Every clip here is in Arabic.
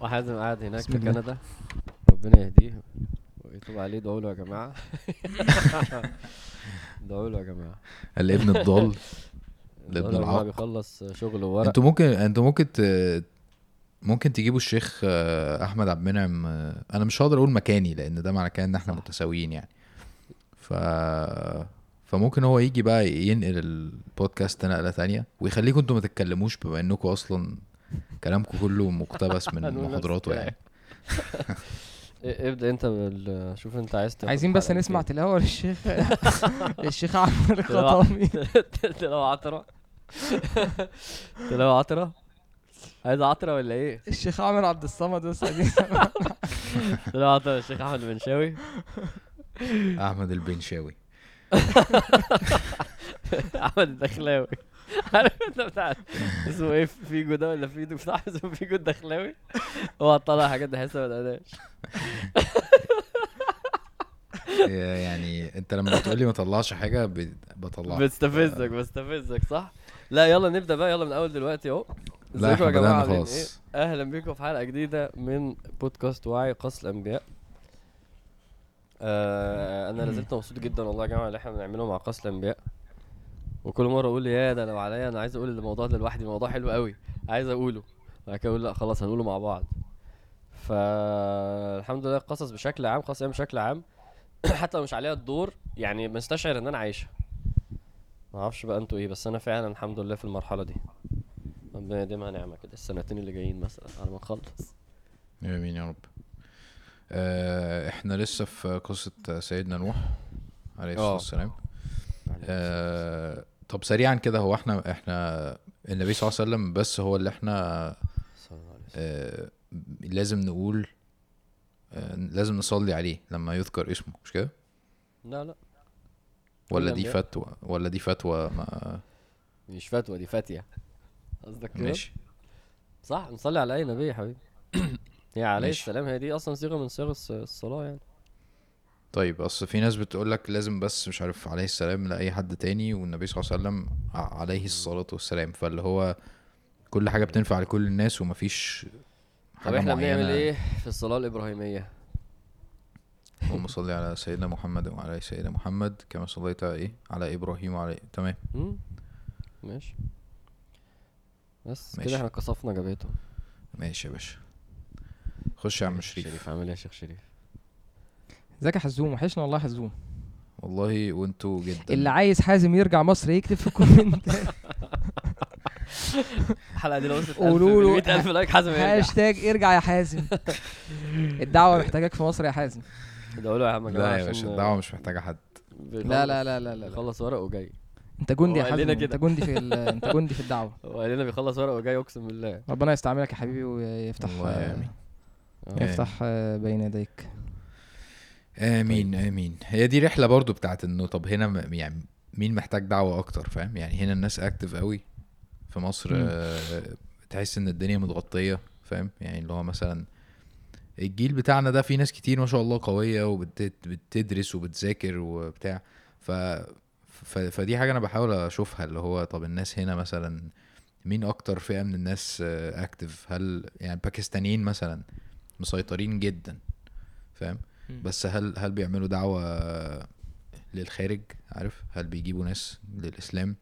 وحازم قاعد هناك في. كندا ربنا يهديه ويتوب عليه ادعوا له يا جماعة ادعوا له يا جماعة الابن الضال الابن العاق. بيخلص شغل وورق أنتوا ممكن أنتوا ممكن ت... ممكن تجيبوا الشيخ آه، أحمد عبد المنعم آه، أنا مش هقدر أقول مكاني لأن ده معنى كده إن إحنا. متساويين يعني ف فممكن هو يجي بقى ينقل البودكاست نقلة تانية ويخليكم أنتوا ما تتكلموش بما انكم أصلا كلامكم كله مقتبس من محاضراته الكلام. يعني. إيه، ابدأ أنت بال... شوف أنت عايز عايزين بس نسمع. تلاوة للشيخ. الشيخ عمرو الخطابي. تلاوة عطرة. تلاوة عطرة؟ عايز عطرة ولا إيه؟ الشيخ عمرو عبد الصمد بس تلاوة عطرة الشيخ أحمد المنشاوي أحمد البنشاوي. أحمد الدخلاوي عارف انت بتاع اسمه إيه؟ فيجو ده ولا فيجو بتاع اسمه فيجو الدخلاوي هو طلع حاجات تحسها ما تقدرش يعني انت لما بتقولي ما طلعش حاجة بطلعها. بستفزك بستفزك صح؟ لا يلا نبدأ بقى. يلا من أول دلوقتي أهو. لا ازيكم يا جماعة خلاص. إيه؟ أهلا بكم في حلقة جديدة من بودكاست وعي قص الأنبياء. آه أنا لازلت مبسوط جدا والله يا جماعة اللي إحنا بنعمله مع قص الأنبياء. وكل مرة أقول يا ده لو عليا أنا عايز أقول الموضوع ده لوحدي موضوع حلو قوي عايز أقوله. بعد كده أقول لأ خلاص هنقوله مع بعض. فالحمد لله القصص بشكل عام قصص الأنبياء بشكل عام حتى لو مش عليها الدور يعني مستشعر إن أنا عايشه ما أعرفش بقى أنتوا إيه بس أنا فعلا الحمد لله في المرحلة دي. ربنا يديمها نعمة كده. السنتين اللي جايين مثلا على ما نخلص آمين يا رب. آه إحنا لسه في قصة سيدنا نوح عليه الصلاة آه. والسلام. آه طب سريعا كده هو إحنا إحنا النبي صلى الله عليه وسلم بس هو اللي إحنا. آه لازم نقول آه لازم نصلي عليه لما يذكر اسمه مش كده لا لا ولا دي. فتوى ولا دي فتوى ما مش فتوى دي فاتية قصدك كده ماشي صح نصلي على أي نبي يا حبيبي هي عليه. السلام هي دي أصلا صيغة من صيغ الص- الصلاة يعني طيب أصل في ناس بتقول لك لازم بس مش عارف عليه السلام لأي حد تاني والنبي صلى الله عليه وسلم ع- عليه الصلاة والسلام. فاللي هو كل حاجة بتنفع لكل الناس ومفيش طب حاجة إحنا معينة. بنعمل إيه في الصلاة الإبراهيمية؟ اللهم صل على سيدنا محمد وعلى سيدنا محمد كما صليت إيه؟ على إبراهيم وعلى تمام. مم؟ ماشي. بس ماشي. كده إحنا قصفنا جبهته. ماشي يا باشا. خش يا عم شريف. شريف عامل إيه يا شيخ شريف؟ ازيك يا حزوم؟ وحشنا والله يا حزوم. والله وانتوا جدا. اللي عايز حازم يرجع مصر يكتب في الكومنت. الحلقة دي لو وصلت قولوا له 100000 لايك حازم يرجع. هاشتاج ارجع يا حازم. الدعوة محتاجاك في مصر يا حازم. ده له يا عم يا جماعة لا يا باشا الدعوة مش محتاجة حد. لا لا لا لا لا. بيخلص ورقه وجاي. انت جندي يا حازم لنا انت. جندي في انت جندي في الدعوة. هو قال لنا بيخلص ورقه وجاي اقسم بالله. ربنا يستعملك يا حبيبي ويفتح الله. يفتح بين يديك. آمين آمين. هي دي رحلة برضو بتاعت إنه طب هنا يعني مين محتاج دعوة أكتر فاهم؟ يعني هنا الناس اكتف قوي في مصر. آه، تحس إن الدنيا متغطية فاهم؟ يعني اللي هو مثلا الجيل بتاعنا ده في ناس كتير ما شاء الله قوية وبتدرس وبتذاكر وبتاع ف ف- فدي حاجة أنا بحاول أشوفها اللي هو طب الناس هنا مثلا مين أكتر فئة من الناس active هل يعني باكستانيين مثلا مسيطرين جدا فاهم؟ بس هل هل بيعملوا دعوة للخارج؟ عارف؟ هل بيجيبوا ناس للإسلام؟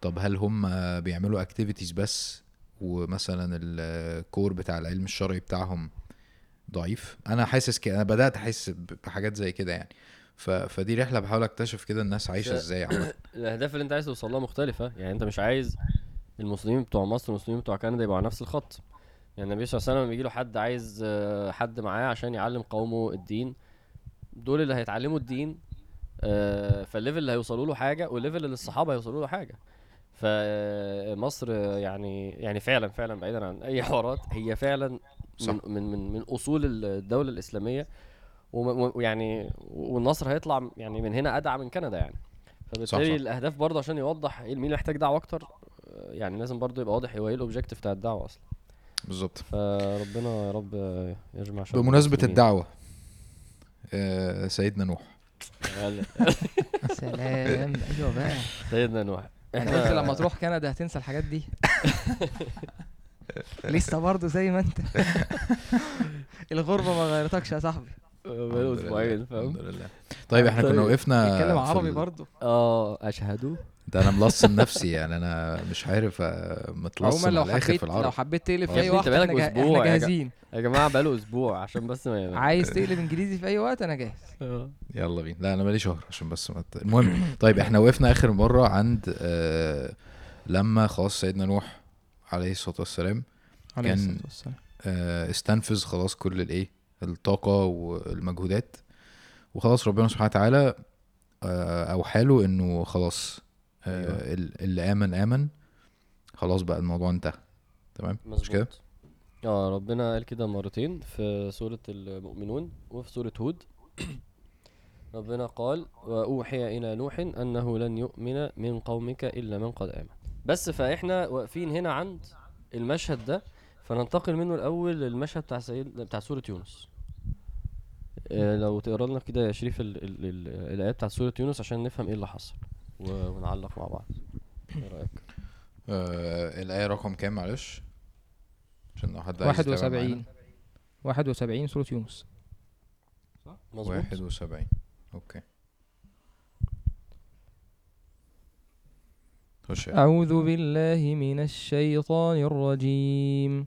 طب هل هم بيعملوا activities بس ومثلا ال core بتاع العلم الشرعي بتاعهم ضعيف؟ أنا حاسس كده أنا بدأت أحس بحاجات زي كده يعني. ف... فدي رحلة بحاول أكتشف كده الناس عايشة إزاي عامة. الأهداف اللي أنت عايز توصل لها مختلفة. يعني أنت مش عايز المسلمين بتوع مصر والمسلمين بتوع كندا يبقوا على نفس الخط. يعني النبي صلى الله عليه وسلم لما يجي له حد عايز آه، حد معاه عشان يعلم قومه الدين دول اللي هيتعلموا الدين آه، فال level اللي هيوصلوا له حاجة وال level اللي الصحابة هيوصلوا له حاجة فمصر يعني يعني فعلا فعلا بعيدا عن أي حوارات هي فعلا صح. من من من, من أصول الدولة الإسلامية وم- ويعني والنصر هيطلع يعني من هنا أدعى من كندا يعني فبالتالي صح. الأهداف برضه عشان يوضح إيه مين محتاج دعوة أكتر آه، يعني لازم برضه يبقى واضح هو إيه الاوبجيكتيف بتاع الدعوة أصلا بالظبط. فربنا يا رب يجمع شر بمناسبة. الدعوة آه، سيدنا نوح. سلام. أيوه بقى. سيدنا نوح. أنا قلت لما تروح كندا هتنسى الحاجات دي. لسه برضه زي ما أنت. الغربة ما غيرتكش يا صاحبي. بقاله الحمد لله، أسبوعين فاهم؟ الحمد لله. طيب إحنا كنا طيب. وقفنا بيتكلم عربي برضه. آه اشهدوا ده أنا ملصم نفسي يعني أنا مش عارف آه، متلصم عموما لو حبيت في لو العربي حبيت تقلب آه. في يا أي وقت إحنا جا- جاهزين. يا جماعة بقاله أسبوع عشان بس ما عايز تقلب إنجليزي في أي وقت؟ أنا جاهز. آه. يلا بينا. لا أنا مالي شهر عشان بس ما ت- المهم. طيب إحنا وقفنا آخر مرة عند آه لما خلاص سيدنا نوح عليه الصلاة والسلام عليه كان- الصلاة والسلام. آه استنفذ خلاص كل الإيه؟ الطاقة والمجهودات. وخلاص ربنا سبحانه وتعالى آه أوحى له إنه خلاص أيوة. آه ال- اللي آمن آمن. خلاص بقى الموضوع انتهى. تمام؟ مش كده؟ آه ربنا قال كده مرتين في سورة المؤمنون وفي سورة هود. ربنا قال وأوحي إلى نوح أنه لن يؤمن من قومك إلا من قد آمن. بس فإحنا واقفين هنا عند المشهد ده فننتقل منه الأول للمشهد بتاع سيد بتاع سورة يونس. آه، لو تقرا لنا كده يا شريف ال... ال... ال... الآيات بتاع سورة يونس عشان نفهم إيه اللي حصل و... ونعلق مع بعض. إيه رأيك؟ آه الآية رقم كام؟ معلش. عشان لو حد عايز يتابع 71 71 سورة يونس. مظبوط. واحد وسبعين. أوكي. خش يا أعوذ بالله من الشيطان الرجيم.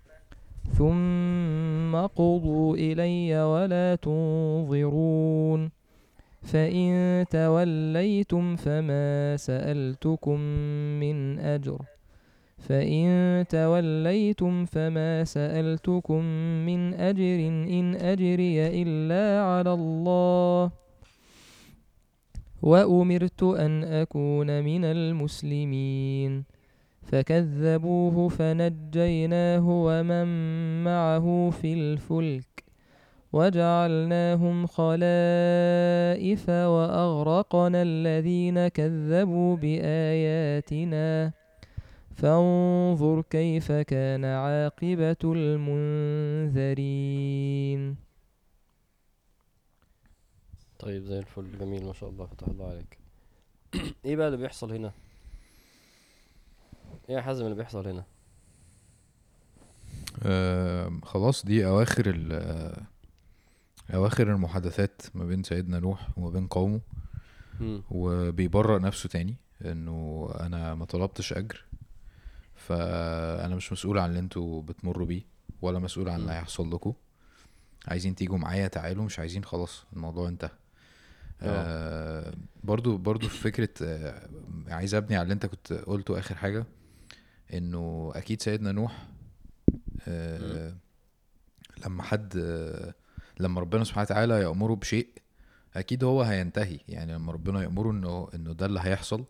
ثم قضوا إلي ولا تنظرون فإن توليتم فما سألتكم من أجر فإن توليتم فما سألتكم من أجر إن أجري إلا على الله وأمرت أن أكون من المسلمين فكذبوه فنجيناه ومن معه في الفلك وجعلناهم خلائف وأغرقنا الذين كذبوا بآياتنا. فانظر كيف كان عاقبة المنذرين. طيب زي الفل. جميل ما شاء الله فتح الله عليك. إيه بقى اللي بيحصل هنا؟ إيه يا حازم اللي بيحصل هنا؟ آه خلاص دي أواخر ال آه، أواخر المحادثات ما بين سيدنا نوح وما بين قومه. وبيبرأ نفسه تاني إنه أنا ما طلبتش أجر فأنا مش مسؤول عن اللي أنتوا بتمروا بيه ولا مسؤول عن اللي. هيحصل لكم. عايزين تيجوا معايا تعالوا مش عايزين خلاص الموضوع انتهى. آه. برضو برضو في فكرة آه عايز أبني على اللي انت كنت قلته آخر حاجة. إنه أكيد سيدنا نوح آه لما حد آه لما ربنا سبحانه وتعالى يأمره بشيء أكيد هو هينتهي. يعني لما ربنا يأمره إنه إنه ده اللي هيحصل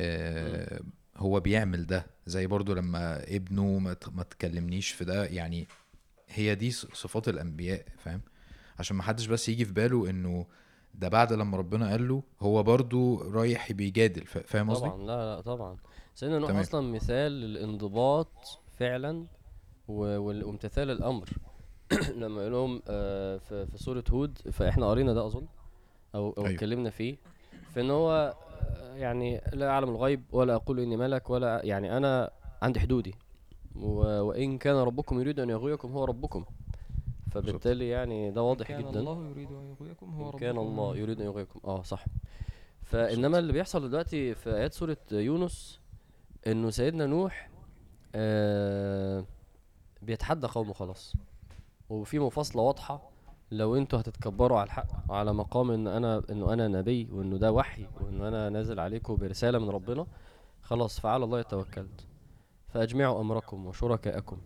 آه هو بيعمل ده. زي برضو لما ابنه ما تكلمنيش في ده يعني هي دي صفات الأنبياء فاهم؟ عشان ما حدش بس يجي في باله إنه ده بعد لما ربنا قال له هو برضو رايح بيجادل فا- فاهم قصدي؟ طبعا. لا لا طبعا. سيدنا نوح تمام. أصلا مثال للانضباط فعلا وامتثال الأمر. لما يقول لهم آه، في في سورة هود فإحنا قرينا ده أظن أو أو أيوة. اتكلمنا فيه في ان هو آه، يعني لا أعلم الغيب ولا أقول إني ملك ولا يعني أنا عندي حدودي وإن كان ربكم يريد أن يغويكم هو ربكم. فبالتالي يعني ده واضح كان جدا. الله يريد أن يغويكم هو إن كان ربكم. الله يريد أن يغويكم. آه صح. فإنما اللي بيحصل دلوقتي في آيات سورة يونس إنه سيدنا نوح آه بيتحدى قومه خلاص. وفي مفاصلة واضحة لو أنتوا هتتكبروا على الحق وعلى مقام إن أنا إنه أنا نبي وإنه ده وحي وإنه أنا نازل عليكم برسالة من ربنا خلاص فعلى الله توكلت. فأجمعوا أمركم وشركاءكم.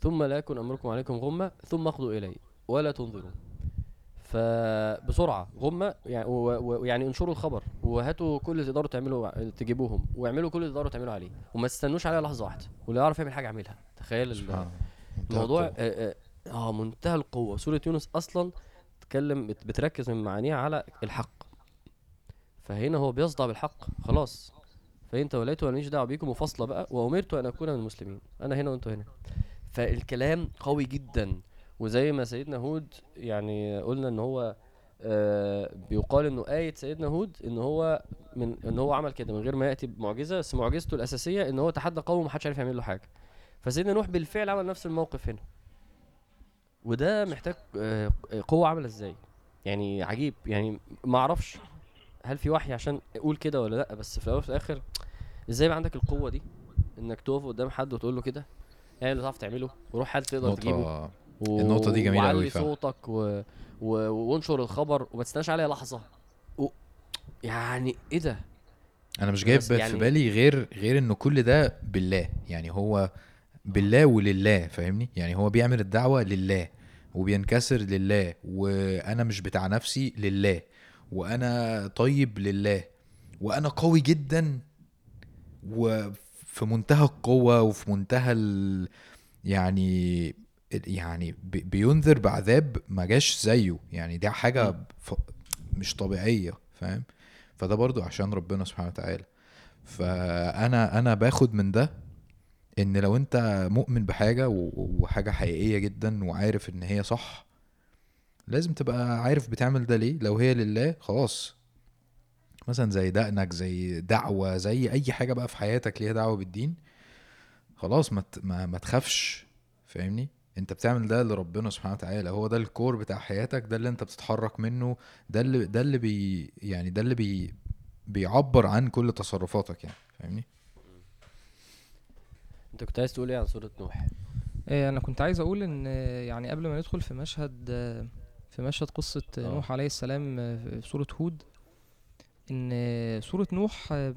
ثم لا يكن أمركم عليكم غمة ثم اقضوا إلي ولا تنظرون. فبسرعة غمه يعني ويعني انشروا الخبر وهاتوا كل اللي تقدروا تعملوا تجيبوهم واعملوا كل اللي تقدروا تعملوا عليه وما تستنوش عليه لحظة واحدة واللي يعرف يعمل حاجة يعملها. تخيل الموضوع القوة. آه، آه منتهى القوة. سورة يونس أصلا تتكلم بت- بتركز من معانيها على الحق. فهنا هو بيصدع بالحق. خلاص. فانت وليت ماليش دعوه بيكم وفاصله بقى. وأمرت أن أكون من المسلمين. أنا هنا وأنتوا هنا. فالكلام قوي جدا. وزي ما سيدنا هود يعني قلنا إن هو آه بيقال إنه آية سيدنا هود إن هو من إن هو عمل كده من غير ما يأتي بمعجزة بس معجزته الأساسية إن هو تحدى قومه ومحدش عارف يعمل له حاجة. فسيدنا نوح بالفعل عمل نفس الموقف هنا. وده محتاج آه، قوة عاملة إزاي؟ يعني عجيب. يعني ما أعرفش هل في وحي عشان أقول كده ولا لأ بس في الأول وفي الآخر إزاي يبقى عندك القوة دي؟ إنك تقف قدام حد وتقول له كده يعني اللي تعرف تعمله وروح حد تقدر تجيبه. و... النقطة دي جميلة أوي وعلي فعلا. صوتك و... و... وانشر الخبر وما تستناش عليها لحظة. و... يعني إيه ده؟ أنا مش جايب بس في يعني- بالي غير غير إنه كل ده بالله. يعني هو بالله ولله فاهمني؟ يعني هو بيعمل الدعوة لله وبينكسر لله وأنا مش بتاع نفسي لله وأنا طيب لله وأنا قوي جدا وفي منتهى القوة وفي منتهى ال... يعني يعني بي- بينذر بعذاب ما جاش زيه. يعني دي حاجة ف... مش طبيعية فاهم؟ فده برضو عشان ربنا سبحانه وتعالى. فأنا أنا باخد من ده إن لو أنت مؤمن بحاجة وحاجة حقيقية جدا وعارف إن هي صح لازم تبقى عارف بتعمل ده ليه. لو هي لله خلاص. مثلا زي دقنك زي دعوة زي أي حاجة بقى في حياتك ليها دعوة بالدين خلاص ما ت- ما, ما تخافش فاهمني؟ انت بتعمل ده لربنا سبحانه وتعالى. هو ده الكور بتاع حياتك ده اللي انت بتتحرك منه ده اللي ده اللي بي يعني ده اللي بي بيعبر عن كل تصرفاتك يعني. فاهمني؟ انت كنت عايز تقول إيه عن سوره نوح؟ آه، أنا كنت عايز أقول ان يعني قبل ما ندخل في مشهد في مشهد قصة آه، آه. نوح عليه السلام في سورة هود ان سورة نوح آه،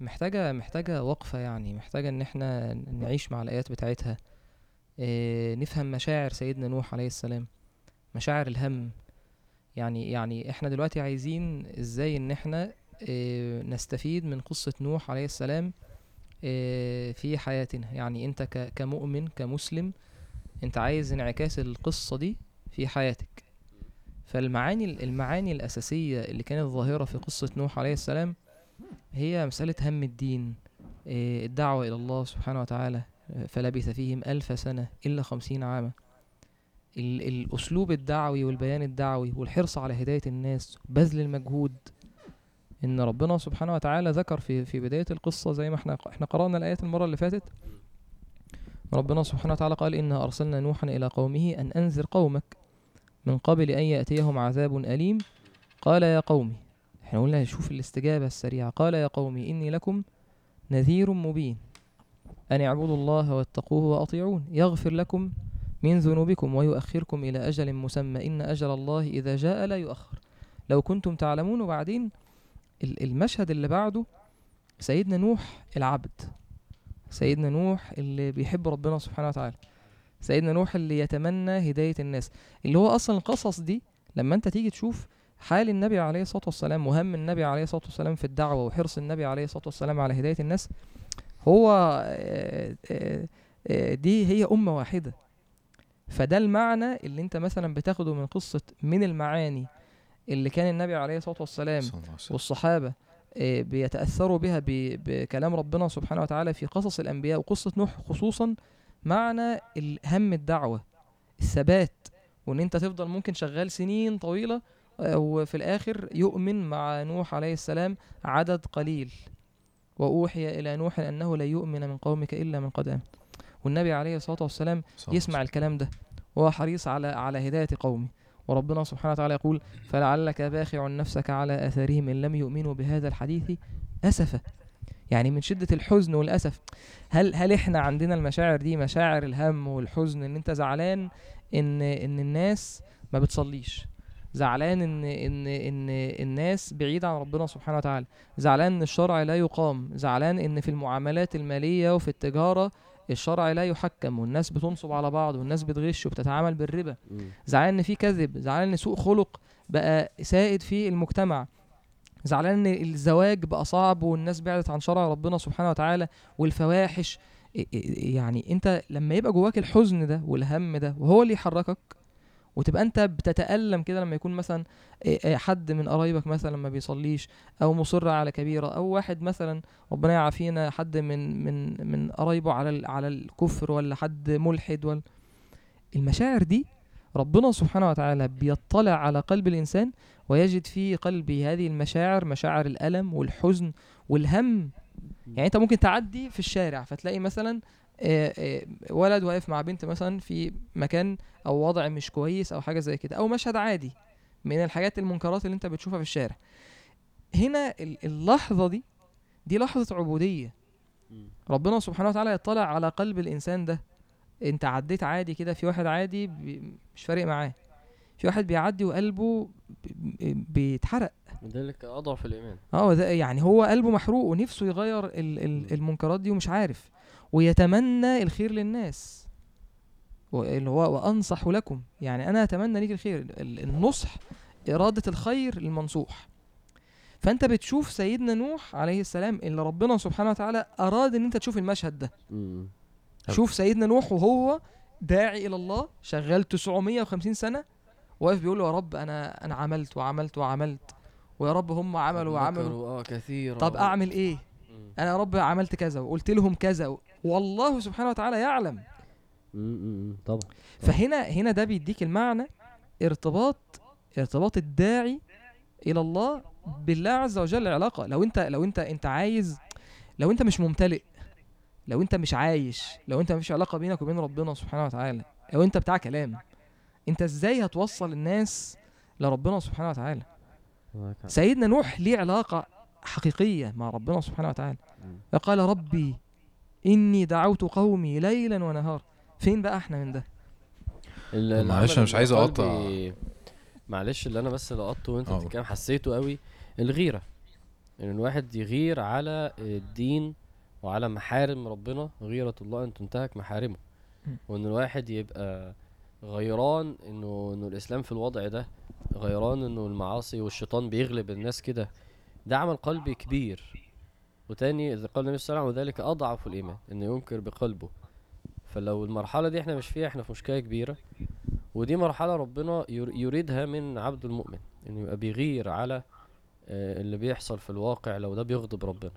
محتاجة محتاجة وقفة يعني محتاجة ان إحنا نعيش مع الآيات بتاعتها. نفهم مشاعر سيدنا نوح عليه السلام مشاعر الهم. يعني يعني إحنا دلوقتي عايزين إزاي إن إحنا آه، نستفيد من قصة نوح عليه السلام آه، في حياتنا. يعني أنت كمؤمن كمسلم أنت عايز انعكاس القصة دي في حياتك. فالمعاني المعاني الأساسية اللي كانت ظاهرة في قصة نوح عليه السلام هي مسألة هم الدين آه، الدعوة إلى الله سبحانه وتعالى. آه، فلبث فيهم ألف سنة إلا خمسين عاما. ال- الأسلوب الدعوي والبيان الدعوي والحرص على هداية الناس بذل المجهود. إن ربنا سبحانه وتعالى ذكر في في بداية القصة زي ما إحنا إحنا قرأنا الآيات المرة اللي فاتت. ربنا سبحانه وتعالى قال إنا أرسلنا نوحا إلى قومه أن أنذر قومك من قبل أن يأتيهم عذاب أليم. قال يا قومي إحنا قلنا شوف الاستجابة السريعة. قال يا قومي إني لكم نذير مبين. أن اعبدوا الله واتقوه وأطيعون. يغفر لكم من ذنوبكم ويؤخركم إلى أجل مسمى. إن أجل الله إذا جاء لا يؤخر. لو كنتم تعلمون وبعدين ال- المشهد اللي بعده سيدنا نوح العبد. سيدنا نوح اللي بيحب ربنا سبحانه وتعالى. سيدنا نوح اللي يتمنى هداية الناس. اللي هو أصلا القصص دي لما أنت تيجي تشوف حال النبي عليه الصلاة والسلام وهم النبي عليه الصلاة والسلام في الدعوة وحرص النبي عليه الصلاة والسلام على هداية الناس هو آه، آه، آه، دي هي أمة واحدة فده المعنى اللي أنت مثلا بتاخده من قصة من المعاني اللي كان النبي عليه الصلاة والسلام. والصحابة بيتأثروا بها بكلام ربنا سبحانه وتعالى في قصص الأنبياء وقصة نوح خصوصا معنى هم الدعوة الثبات وإن أنت تفضل ممكن شغال سنين طويلة وفي الآخر يؤمن مع نوح عليه السلام عدد قليل وأوحي إلى نوح أنه لا يؤمن من قومك إلا من قد آمن. والنبي عليه الصلاة والسلام يسمع الكلام ده. وهو حريص على على هداية قومه. وربنا سبحانه وتعالى يقول فلعلك باخع نفسك على آثارهم إن لم يؤمنوا بهذا الحديث أسفا. يعني من شدة الحزن والأسف. هل هل إحنا عندنا المشاعر دي مشاعر الهم والحزن إن أنت زعلان إن إن الناس ما بتصليش؟ زعلان إن إن إن الناس بعيدة عن ربنا سبحانه وتعالى. زعلان إن الشرع لا يقام. زعلان إن في المعاملات المالية وفي التجارة الشرع لا يحكم. والناس بتنصب على بعض والناس بتغش وبتتعامل بالربا. زعلان إن في كذب. زعلان إن سوء خلق بقى سائد في المجتمع. زعلان إن الزواج بقى صعب والناس بعدت عن شرع ربنا سبحانه وتعالى. والفواحش يعني أنت لما يبقى جواك الحزن ده والهم ده وهو اللي يحركك وتبقى أنت بتتألم كده لما يكون مثلا حد من قرايبك مثلا ما بيصليش أو مصر على كبيرة أو واحد مثلا ربنا يعافينا حد من من من قرايبه على على الكفر ولا حد ملحد ولا المشاعر دي ربنا سبحانه وتعالى بيطلع على قلب الإنسان ويجد في قلبه هذه المشاعر مشاعر الألم والحزن والهم. يعني أنت ممكن تعدي في الشارع فتلاقي مثلا ولد واقف مع بنت مثلا في مكان أو وضع مش كويس أو حاجة زي كده أو مشهد عادي من الحاجات المنكرات اللي أنت بتشوفها في الشارع. هنا ال- اللحظة دي دي لحظة عبودية. مم. ربنا سبحانه وتعالى يطلع على قلب الإنسان ده. أنت عديت عادي كده في واحد عادي مش فارق معاه. في واحد بيعدي وقلبه بيتحرق. ذلك أضعف الإيمان. آه يعني هو قلبه محروق ونفسه يغير ال ال المنكرات دي ومش عارف. ويتمنى الخير للناس. اللي هو وأنصح لكم. يعني أنا أتمنى ليك الخير. ال- النصح إرادة الخير للمنصوح. فأنت بتشوف سيدنا نوح عليه السلام اللي ربنا سبحانه وتعالى أراد إن أنت تشوف المشهد ده. شوف سيدنا نوح وهو داعي إلى الله شغال 950 سنة واقف بيقول له يا رب أنا أنا عملت وعملت وعملت ويا رب هم عملوا وعملوا. آه كثيرا. طب أعمل إيه. أنا يا رب عملت كذا وقلت لهم كذا والله سبحانه وتعالى يعلم. طبعا. فهنا هنا ده بيديك المعنى ارتباط ارتباط الداعي إلى الله بالله عز وجل علاقة. لو أنت لو أنت أنت عايز لو أنت مش ممتلئ لو أنت مش عايش لو أنت مفيش علاقة بينك وبين ربنا سبحانه وتعالى لو أنت بتاع كلام أنت إزاي هتوصل الناس لربنا سبحانه وتعالى. سيدنا نوح ليه علاقة حقيقية مع ربنا سبحانه وتعالى مم. قال ربي إني دعوت قومي ليلا ونهارا فين بقى إحنا من ده معلش أنا مش عايز اللي. قلبي- معلش اللي أنا بس لقطته وأنت آه. بتتكلم حسيته قوي الغيرة إن الواحد يغير على الدين وعلى محارم ربنا غيرة الله أن تنتهك محارمه. وإن الواحد يبقى غيران إنه إنه الإسلام في الوضع ده غيران إنه المعاصي والشيطان بيغلب الناس كده ده عمل قلبي كبير. وتاني إذا قال النبي صلى الله عليه وسلم وذلك أضعف الإيمان إنه ينكر بقلبه. فلو المرحلة دي إحنا مش فيها إحنا في مشكلة كبيرة. ودي مرحلة ربنا ير- يريدها من عبد المؤمن إنه يبقى بيغير على آه، اللي بيحصل في الواقع لو ده بيغضب ربنا.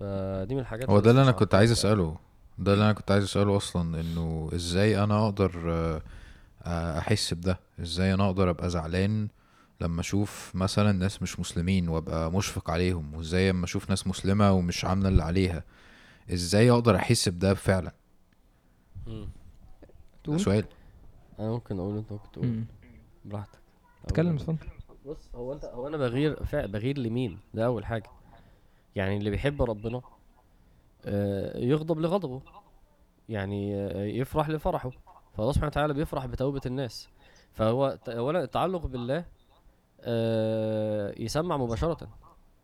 فدي من الحاجات هو ده اللي أنا كنت عايز. أسأله. ده اللي أنا كنت عايز أسأله أصلا إنه إزاي أنا أقدر آه، آه، أحس بده؟ إزاي أنا أقدر أبقى زعلان؟ لما أشوف مثلا ناس مش مسلمين وأبقى مشفق عليهم وإزاي لما أشوف ناس مسلمة ومش عاملة اللي عليها إزاي أقدر أحس بده فعلا. تقول؟ سؤال. أنا ممكن أقول أنت ممكن تقول. براحتك. اتكلم. اتفضل. بص هو أنت هو أنا بغير بغير لمين؟ ده أول حاجة. يعني اللي بيحب ربنا آه، يغضب لغضبه. يعني آه، يفرح لفرحه. فالله سبحانه وتعالى بيفرح بتوبة الناس. فهو اولا التعلق بالله آه، يسمع مباشرة.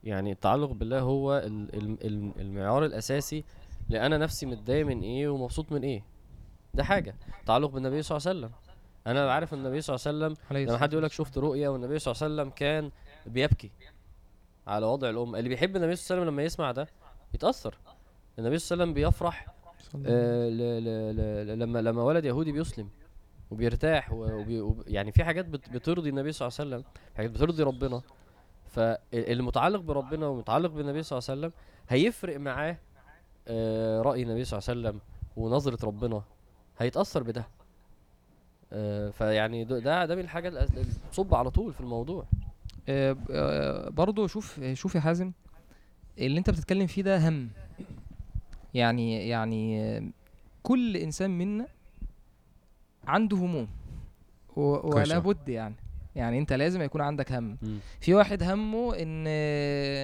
يعني التعلق بالله هو ال- ال- ال- المعيار الأساسي لأنا نفسي متضايق من إيه ومبسوط من إيه. ده حاجة. تعلق بالنبي صلى الله عليه وسلم. أنا عارف النبي صلى الله عليه وسلم لما حد يقول لك شفت رؤيا والنبي صلى الله عليه وسلم كان بيبكي على وضع الأمة. اللي بيحب النبي صلى الله عليه وسلم لما يسمع ده يتأثر. النبي صلى الله عليه وسلم بيفرح. آه ل ل ل ل لما لما ولد يهودي بيسلم. وبيرتاح وبي وب يعني في حاجات بت بترضي النبي صلى الله عليه وسلم حاجات بترضي ربنا. فاللي متعلق بربنا ومتعلق بالنبي صلى الله عليه وسلم هيفرق معاه آه رأي النبي صلى الله عليه وسلم ونظرة ربنا. هيتأثر بده. آه فيعني ده ده من الحاجات اللي بتصب على طول في الموضوع. آه، آه، برضو شوف شوف يا حازم اللي انت بتتكلم فيه ده هم. يعني يعني كل إنسان منا عنده هموم و- ولا. بد يعني يعني انت لازم يكون عندك هم مم. في واحد همه ان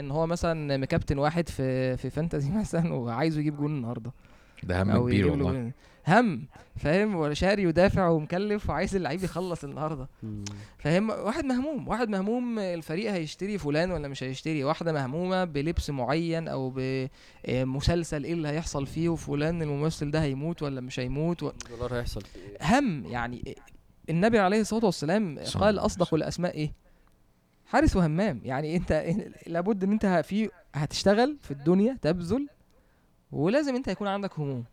إن هو مثلا مكابتن واحد في في فانتزي مثلا وعايزه يجيب جون النهارده ده هم كبير والله. هم فاهم؟ وشاري يدافع ومكلف وعايز اللعيب يخلص النهارده. فاهم؟ واحد مهموم واحد مهموم الفريق هيشتري فلان ولا مش هيشتري. واحدة مهمومة بلبس معين أو بمسلسل إيه اللي هيحصل فيه وفلان الممثل ده هيموت ولا مش هيموت و... دولار هيحصل فيه إيه؟ هم يعني النبي عليه الصلاة والسلام قال أصدق الأسماء إيه؟ حارس وهمام. يعني أنت لابد إن أنت في هتشتغل في الدنيا تبذل ولازم انت يكون عندك هموم.